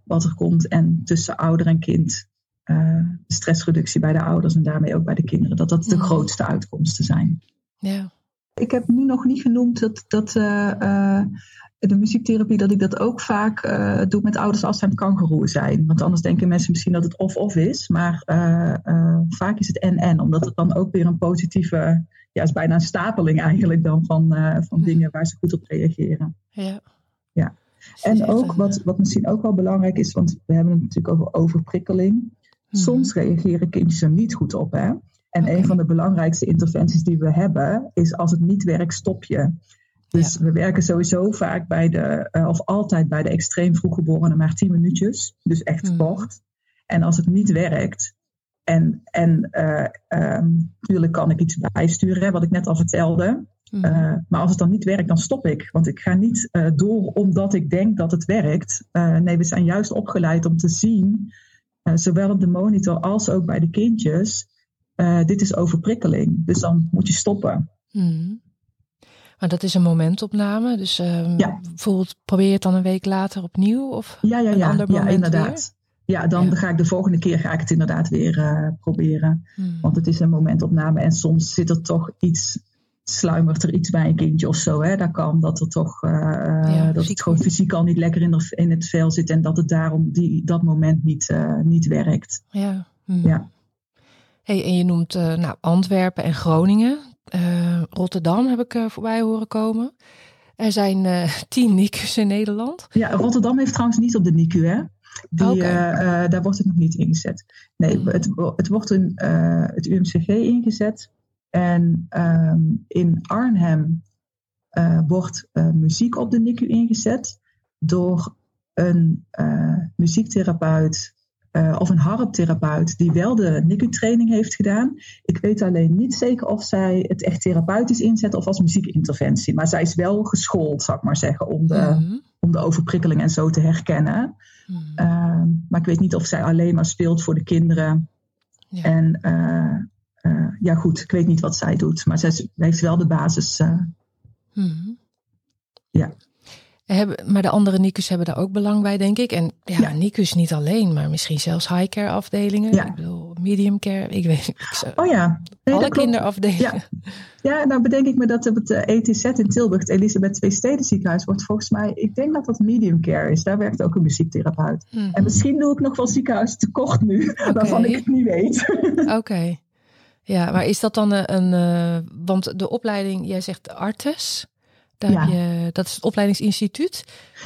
wat er komt. En tussen ouder en kind uh, stressreductie bij de ouders en daarmee ook bij de kinderen, dat dat de grootste uitkomsten zijn. Ja. Ik heb nu nog niet genoemd dat, dat uh, uh, de muziektherapie, dat ik dat ook vaak doe met ouders als ze aan het kangeroe zijn. Want anders denken mensen misschien dat het of-of is, maar vaak is het en-en, omdat het dan ook weer een positieve, ja, is bijna een stapeling eigenlijk dan van, van dingen waar ze goed op reageren. Ja. Ja. En ook wat, wat misschien ook wel belangrijk is, want we hebben het natuurlijk over overprikkeling. Mhm. Soms reageren kindjes er niet goed op. Hè? En een van de belangrijkste interventies die we hebben, is als het niet werkt, stop je. Dus we werken sowieso vaak bij de, uh, of altijd bij de extreem vroeggeborenen maar 10 minuutjes. Dus echt mm. kort. En als het niet werkt, en, en uh, um, natuurlijk kan ik iets bijsturen, hè, wat ik net al vertelde. Mm. Uh, maar als het dan niet werkt, dan stop ik. Want ik ga niet door omdat ik denk dat het werkt. nee, we zijn juist opgeleid om te zien zowel op de monitor als ook bij de kindjes, dit is overprikkeling. Dus dan moet je stoppen. Hmm. Maar dat is een momentopname. Dus um, ja. bijvoorbeeld probeer je het dan een week later opnieuw of ja, ja, ja, een ander moment ja, inderdaad. ja, dan ga ik de volgende keer ga ik het inderdaad weer proberen. Hmm. Want het is een momentopname en soms zit er toch iets sluimert er iets bij een kindje of zo. Hè? Dat kan, dat er toch uh, dat het gewoon fysiek al niet lekker in, in het vel zit en dat het daarom die, dat moment niet, uh, niet werkt. Ja. Hm. ja. Hey, en je noemt uh, nou, Antwerpen en Groningen. Rotterdam heb ik voorbij horen komen. Er zijn tien NICU's in Nederland. Ja, Rotterdam heeft trouwens niet op de NICU, hè? Die, daar wordt het nog niet ingezet. Nee, hm. het, het wordt in het UMCG ingezet. En ehm, in Arnhem uh, wordt uh, muziek op de NICU ingezet door een uh, muziektherapeut of een harptherapeut die wel de NICU-training heeft gedaan. Ik weet alleen niet zeker of zij het echt therapeutisch inzet of als muziekinterventie. Maar zij is wel geschoold, zou ik maar zeggen, om de, mhm. om de overprikkeling en zo te herkennen. Mm maar ik weet niet of zij alleen maar speelt voor de kinderen. Ja. En ja, goed, ik weet niet wat zij doet, maar zij heeft wel de basis. Uh, hmm. Ja. Hebben, maar de andere NICU's hebben daar ook belang bij, denk ik. En ja, ja. NICU's niet alleen, maar misschien zelfs high care afdelingen. Ja. Ik bedoel, medium care, ik weet niet. Oh ja. Nee, alle kinderafdelingen. Ja. ja, nou bedenk ik me dat het ETZ in Tilburg, het Elisabeth Twee Steden ziekenhuis, wordt volgens mij, ik denk dat dat medium care is. Daar werkt ook een muziektherapeut. Hmm. En misschien doe ik nog wel ziekenhuis tekort nu, okay. waarvan ik het niet weet. Oké. Ja, maar is dat dan een, een uh, want de opleiding, jij zegt Artes, daar ja. je, dat is het opleidingsinstituut?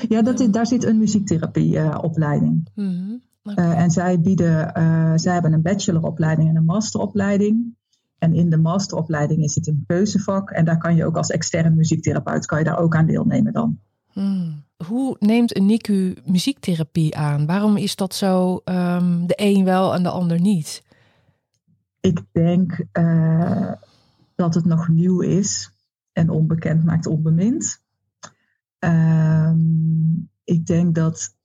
Ja, dat is, daar zit een muziektherapieopleiding. Uh, mm -hmm. okay. en zij bieden, zij hebben een bacheloropleiding en een masteropleiding. En in de masteropleiding is het een keuzevak. En daar kan je ook als externe muziektherapeut kan je daar ook aan deelnemen dan. Hmm. Hoe neemt een NICU muziektherapie aan? Waarom is dat zo um, de een wel en de ander niet? Ik denk uh, dat het nog nieuw is en onbekend maakt onbemind. Um, ik denk dat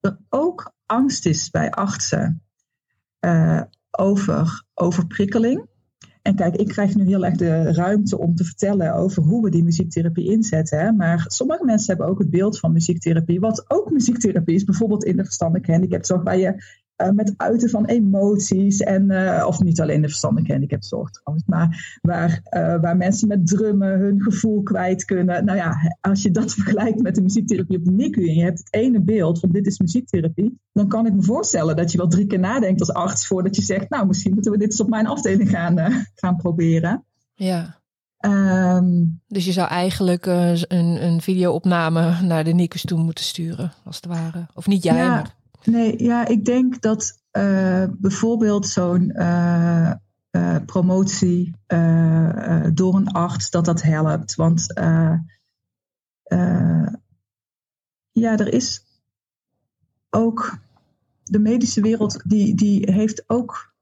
er ook angst is bij artsen uh, over overprikkeling. En kijk, ik krijg nu heel erg de ruimte om te vertellen over hoe we die muziektherapie inzetten. Hè? Maar sommige mensen hebben ook het beeld van muziektherapie, wat ook muziektherapie is, bijvoorbeeld in de verstandelijke handicapzorg, waar je uh, met uiten van emoties. En, uh, of niet alleen de verstandelijke handicapzorg trouwens, maar waar, uh, waar mensen met drummen hun gevoel kwijt kunnen. Nou ja, als je dat vergelijkt met de muziektherapie op de NICU en je hebt het ene beeld van dit is muziektherapie, dan kan ik me voorstellen dat je wel drie keer nadenkt als arts voordat je zegt, nou misschien moeten we dit eens op mijn afdeling gaan, gaan proberen. Ja. Um, dus je zou eigenlijk een, een videoopname naar de NICU's toe moeten sturen, als het ware. Of niet jij, ja. maar Nee, ja, ik denk dat uh, bijvoorbeeld zo'n uh, uh, promotie door een arts, dat dat helpt. Want ja, er is ook de medische wereld, die, die heeft ook,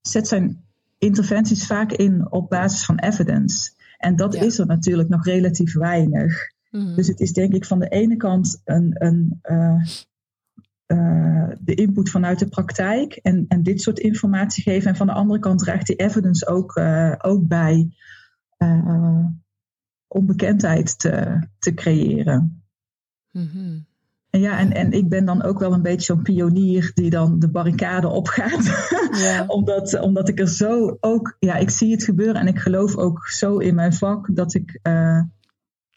zet zijn interventies vaak in op basis van evidence. En dat is er natuurlijk nog relatief weinig. Mm. Dus het is denk ik van de ene kant een, een uh, de input vanuit de praktijk en, en dit soort informatie geven. En van de andere kant draagt die evidence ook, uh, ook bij uh, onbekendheid te, te creëren. Mm-hmm. En ja, en, en ik ben dan ook wel een beetje zo'n pionier die dan de barricade opgaat. Ja. omdat, omdat ik er zo ook, ja, ik zie het gebeuren en ik geloof ook zo in mijn vak dat ik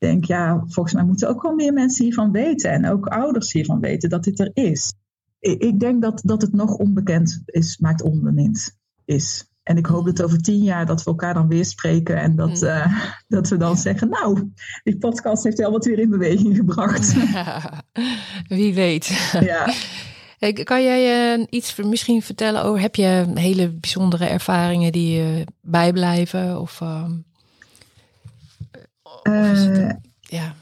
denk, ja, volgens mij moeten ook wel meer mensen hiervan weten. En ook ouders hiervan weten dat dit er is. Ik denk dat, dat het nog onbekend is, maakt onbemind is. En ik hoop dat over tien jaar dat we elkaar dan weer spreken en dat, uh, dat we dan zeggen, nou, die podcast heeft wel wat weer in beweging gebracht. Ja, wie weet. Ja. Kan jij uh, iets misschien vertellen over, heb je hele bijzondere ervaringen die je bijblijven? Of, uh... Uh, ja.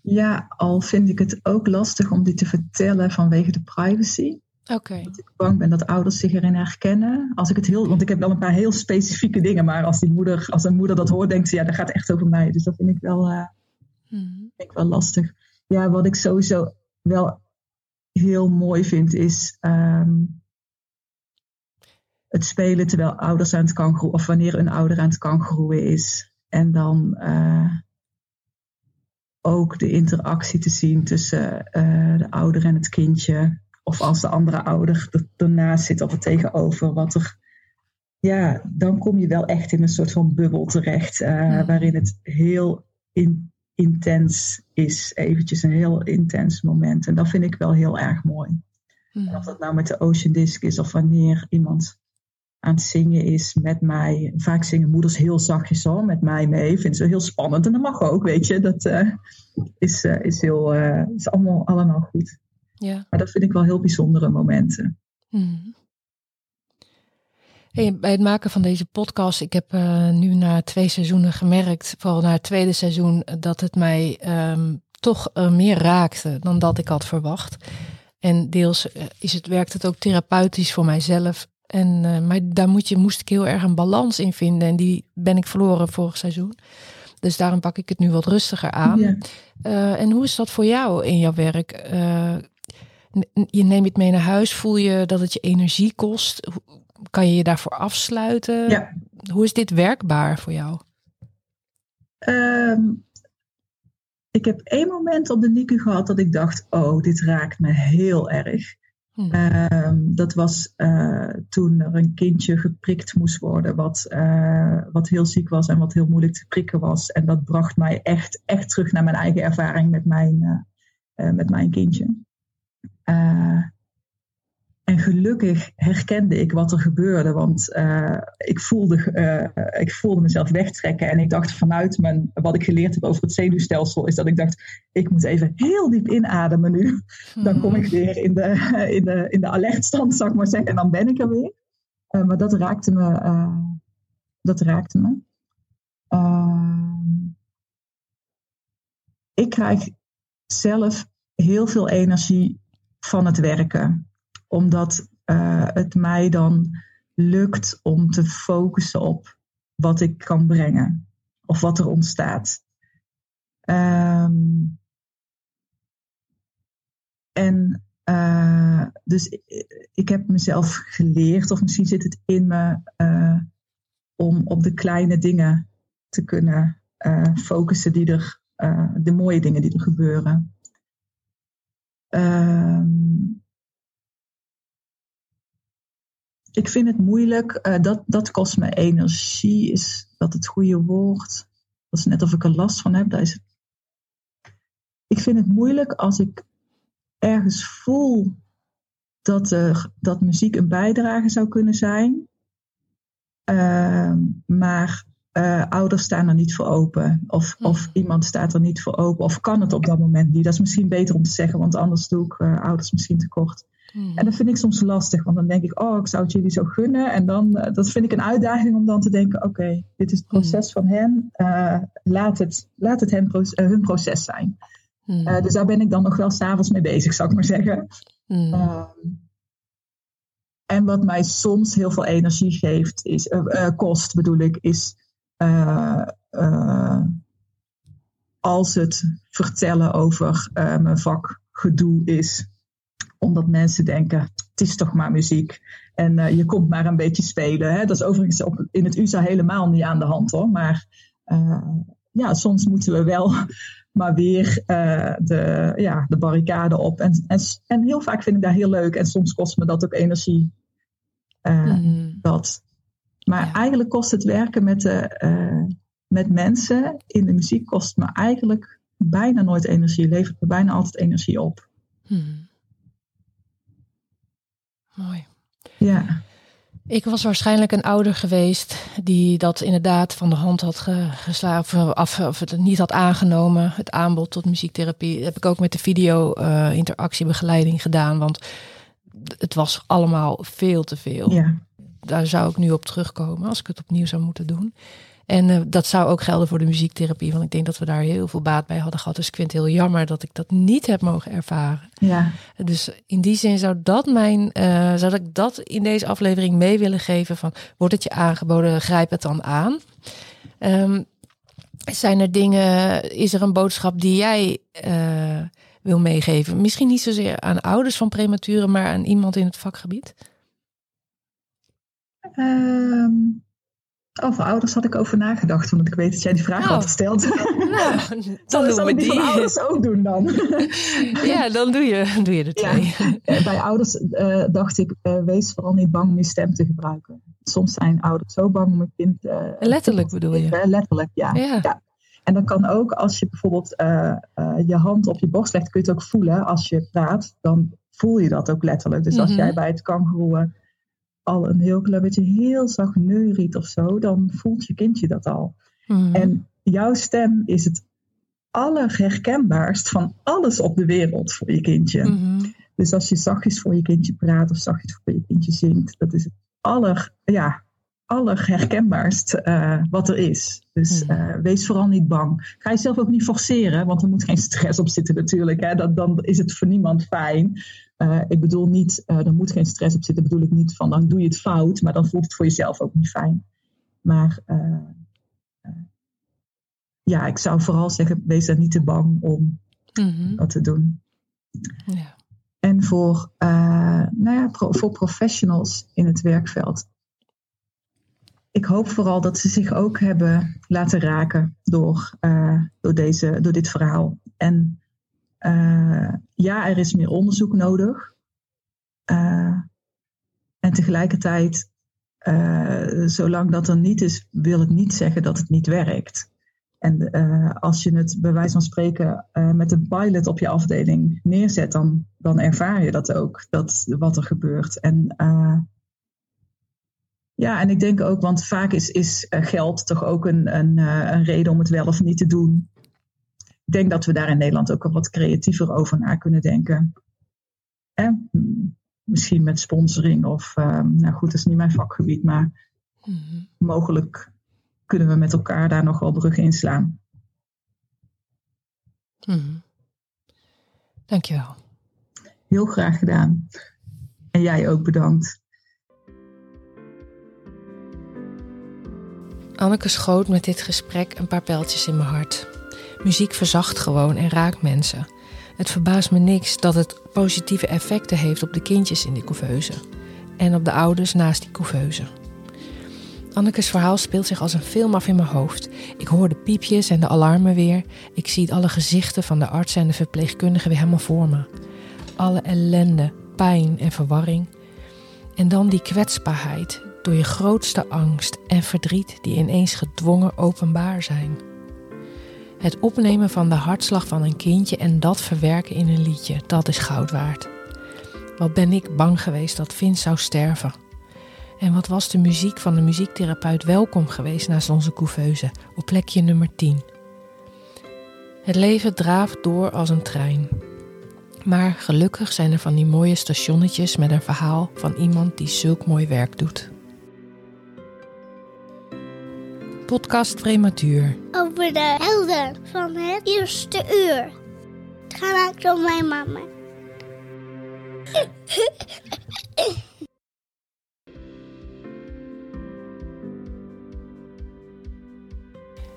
Ja, al vind ik het ook lastig om die te vertellen vanwege de privacy. Oké. Dat ik bang ben dat ouders zich erin herkennen. Als ik het heel, want ik heb wel een paar heel specifieke dingen, maar als die moeder, als een moeder dat hoort, denkt ze ja, dat gaat echt over mij. Dus dat vind ik wel, uh, vind ik wel lastig. Ja, wat ik sowieso wel heel mooi vind is um, het spelen terwijl ouders aan het kan of wanneer een ouder aan het kan groeien is. En dan uh, ook de interactie te zien tussen uh, de ouder en het kindje. of als de andere ouder er, ernaast zit of er tegenover, wat er, ja, dan kom je wel echt in een soort van bubbel terecht, uh, waarin het heel in, intens is, eventjes een heel intens moment. En dat vind ik wel heel erg mooi. Mm. Of dat nou met de Ocean Disc is of wanneer iemand aan het zingen is met mij. Vaak zingen moeders heel zachtjes hoor, met mij mee. Vindt ze heel spannend en dat mag ook, weet je. Dat uh, is, uh, is, heel, uh, is allemaal, allemaal goed. Ja. Maar dat vind ik wel heel bijzondere momenten. Hmm. Hey, bij het maken van deze podcast, ik heb nu na twee seizoenen gemerkt, vooral na het tweede seizoen, dat het mij um, toch meer raakte dan dat ik had verwacht. En deels is het, werkt het ook therapeutisch voor mijzelf en, uh, maar daar moet je, moest ik heel erg een balans in vinden. En die ben ik verloren vorig seizoen. Dus daarom pak ik het nu wat rustiger aan. Uh, en hoe is dat voor jou in jouw werk? Uh, je neemt het mee naar huis. Voel je dat het je energie kost? Kan je je daarvoor afsluiten? Ja. Hoe is dit werkbaar voor jou? Um, ik heb één moment op de NICU gehad dat ik dacht: oh, dit raakt me heel erg. Hmm. Ehm, dat was uh, toen er een kindje geprikt moest worden, wat, uh, wat heel ziek was en wat heel moeilijk te prikken was. En dat bracht mij echt, echt terug naar mijn eigen ervaring met mijn, uh, met mijn kindje. En gelukkig herkende ik wat er gebeurde, want uh, ik, voelde, uh, ik voelde mezelf wegtrekken. En ik dacht vanuit mijn, wat ik geleerd heb over het zenuwstelsel, is dat ik dacht, ik moet even heel diep inademen nu. Dan kom ik weer in de, in de, in de alertstand, zou ik maar zeggen, en dan ben ik er weer. Uh, maar dat raakte me. dat raakte me. Ehm, ik krijg zelf heel veel energie van het werken omdat uh, het mij dan lukt om te focussen op wat ik kan brengen of wat er ontstaat. Um, en uh, dus ik, heb mezelf geleerd, of misschien zit het in me, uh, om op de kleine dingen te kunnen focussen die er, de mooie dingen die er gebeuren. Um, ik vind het moeilijk. Uh, dat, dat kost me energie, is dat het goede woord. Dat is net of ik er last van heb. Dat is... Ik vind het moeilijk als ik ergens voel dat, er, dat muziek een bijdrage zou kunnen zijn. Uh, maar uh, ouders staan er niet voor open. Of, of hmm. iemand staat er niet voor open. Of kan het op dat moment niet. Dat is misschien beter om te zeggen, want anders doe ik uh, ouders misschien tekort. En dat vind ik soms lastig, want dan denk ik, oh, ik zou het jullie zo gunnen. En dan, uh, dat vind ik een uitdaging om dan te denken, oké, dit is het proces van hen. Uh, laat, het, laat het hen, uh, hun proces zijn. Hmm. dus daar ben ik dan nog wel s'avonds mee bezig, zou ik maar zeggen. Hmm. Um, en wat mij soms heel veel energie geeft, is, kost bedoel ik, is als het vertellen over mijn vakgedoe is omdat mensen denken, het is toch maar muziek. En uh, je komt maar een beetje spelen. Hè? Dat is overigens op, in het USA helemaal niet aan de hand hoor. Maar uh, ja, soms moeten we wel maar weer uh, de, ja, de barricade op. En, en, en heel vaak vind ik dat heel leuk. En soms kost me dat ook energie. Mm. dat. Maar eigenlijk kost het werken met, de, met mensen in de muziek kost me eigenlijk bijna nooit energie. Levert me bijna altijd energie op. Mm. Mooi. Ja. Ik was waarschijnlijk een ouder geweest die dat inderdaad van de hand had geslagen of, of het niet had aangenomen. Het aanbod tot muziektherapie dat heb ik ook met de video-interactiebegeleiding uh, gedaan, want het was allemaal veel te veel. Ja. Daar zou ik nu op terugkomen als ik het opnieuw zou moeten doen. En uh, dat zou ook gelden voor de muziektherapie, want ik denk dat we daar heel veel baat bij hadden gehad. Dus ik vind het heel jammer dat ik dat niet heb mogen ervaren. Ja. Dus in die zin zou dat mijn, uh, zou ik dat in deze aflevering mee willen geven van, wordt het je aangeboden, grijp het dan aan. Um, zijn er dingen, is er een boodschap die jij uh, wil meegeven? Misschien niet zozeer aan ouders van prematuren, maar aan iemand in het vakgebied? Um Over ouders had ik over nagedacht, omdat ik weet dat jij die vraag oh. had gesteld. Nou, dan doen we die. ouders ook doen dan? ja, dan doe je, doe je de twee. Ja. Bij ouders uh, dacht ik, uh, wees vooral niet bang om je stem te gebruiken. Soms zijn ouders zo bang om een kind... Uh, letterlijk bedoel je? letterlijk, ja. ja. En dan kan ook, als je bijvoorbeeld je hand op je borst legt, kun je het ook voelen. Als je praat, dan voel je dat ook letterlijk. Dus als mhm. jij bij het kangoeroe al een heel klein beetje heel zacht neuriet of zo, dan voelt je kindje dat al. Mhm. En jouw stem is het allerherkenbaarst van alles op de wereld voor je kindje. Mhm. Dus als je zachtjes voor je kindje praat of zachtjes voor je kindje zingt, dat is het aller, ja, allerherkenbaarst uh, wat er is. Dus uh, wees vooral niet bang. Ga jezelf ook niet forceren, want er moet geen stress op zitten natuurlijk. Hè. Dat, dan is het voor niemand fijn. Uh, ik bedoel niet, er moet geen stress op zitten, bedoel ik niet van dan doe je het fout, maar dan voelt het voor jezelf ook niet fijn. Maar ja, ik zou vooral zeggen, wees daar niet te bang om mm dat te doen. Ja. En voor, nou ja, pro, voor professionals in het werkveld ik hoop vooral dat ze zich ook hebben laten raken door, door, deze, door dit verhaal. En uh, ja, er is meer onderzoek nodig. Uh, en tegelijkertijd, zolang dat er niet is, wil het niet zeggen dat het niet werkt. En als je het bij wijze van spreken met een pilot op je afdeling neerzet, dan, dan ervaar je dat ook, dat, wat er gebeurt. En ja, en ik denk ook, want vaak is, is eh, geld toch ook een, een, eh, een reden om het wel of niet te doen. Ik denk dat we daar in Nederland ook al wat creatiever over na kunnen denken. En misschien met sponsoring of, ehm, nou goed, dat is niet mijn vakgebied, maar mhm. mogelijk kunnen we met elkaar daar nog wel bruggen inslaan. Mm Dankjewel. Heel graag gedaan. En jij ook bedankt. Anneke schoot met dit gesprek een paar pijltjes in mijn hart. Muziek verzacht gewoon en raakt mensen. Het verbaast me niks dat het positieve effecten heeft op de kindjes in die couveuse. En op de ouders naast die couveuse. Annekes verhaal speelt zich als een film af in mijn hoofd. Ik hoor de piepjes en de alarmen weer. Ik zie alle gezichten van de artsen en de verpleegkundigen weer helemaal voor me. Alle ellende, pijn en verwarring. En dan die kwetsbaarheid, door je grootste angst en verdriet die ineens gedwongen openbaar zijn. Het opnemen van de hartslag van een kindje en dat verwerken in een liedje, dat is goud waard. Wat ben ik bang geweest dat Vince zou sterven. En wat was de muziek van de muziektherapeut welkom geweest naast onze couveuse op plekje nummer 10. Het leven draaft door als een trein. Maar gelukkig zijn er van die mooie stationnetjes met een verhaal van iemand die zulk mooi werk doet. Podcast Prematuur. Over de helden van het eerste uur. Het gaat om mijn mama.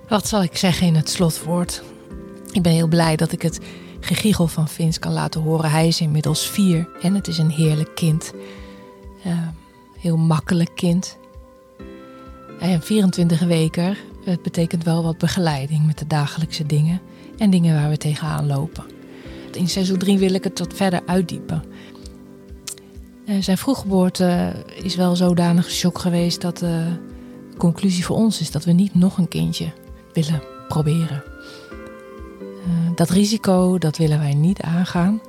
Wat zal ik zeggen in het slotwoord? Ik ben heel blij dat ik het gegiegel van Vins kan laten horen. Hij is inmiddels vier en het is een heerlijk kind. Uh, heel makkelijk kind. En 24 weken, het betekent wel wat begeleiding met de dagelijkse dingen en dingen waar we tegenaan lopen. In seizoen 3 wil ik het wat verder uitdiepen. Eh, zijn vroeggeboorte is wel zodanig shock geweest dat de conclusie voor ons is dat we niet nog een kindje willen proberen. Eh, dat risico, dat willen wij niet aangaan.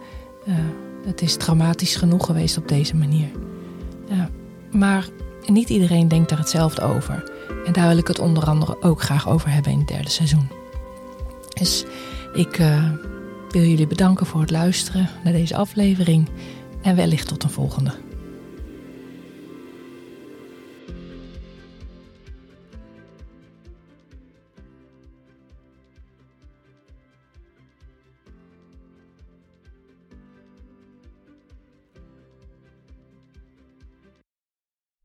Het is traumatisch genoeg geweest op deze manier. maar niet iedereen denkt daar hetzelfde over. En daar wil ik het onder andere ook graag over hebben in het derde seizoen. Dus ik uh, wil jullie bedanken voor het luisteren naar deze aflevering. En wellicht tot een volgende.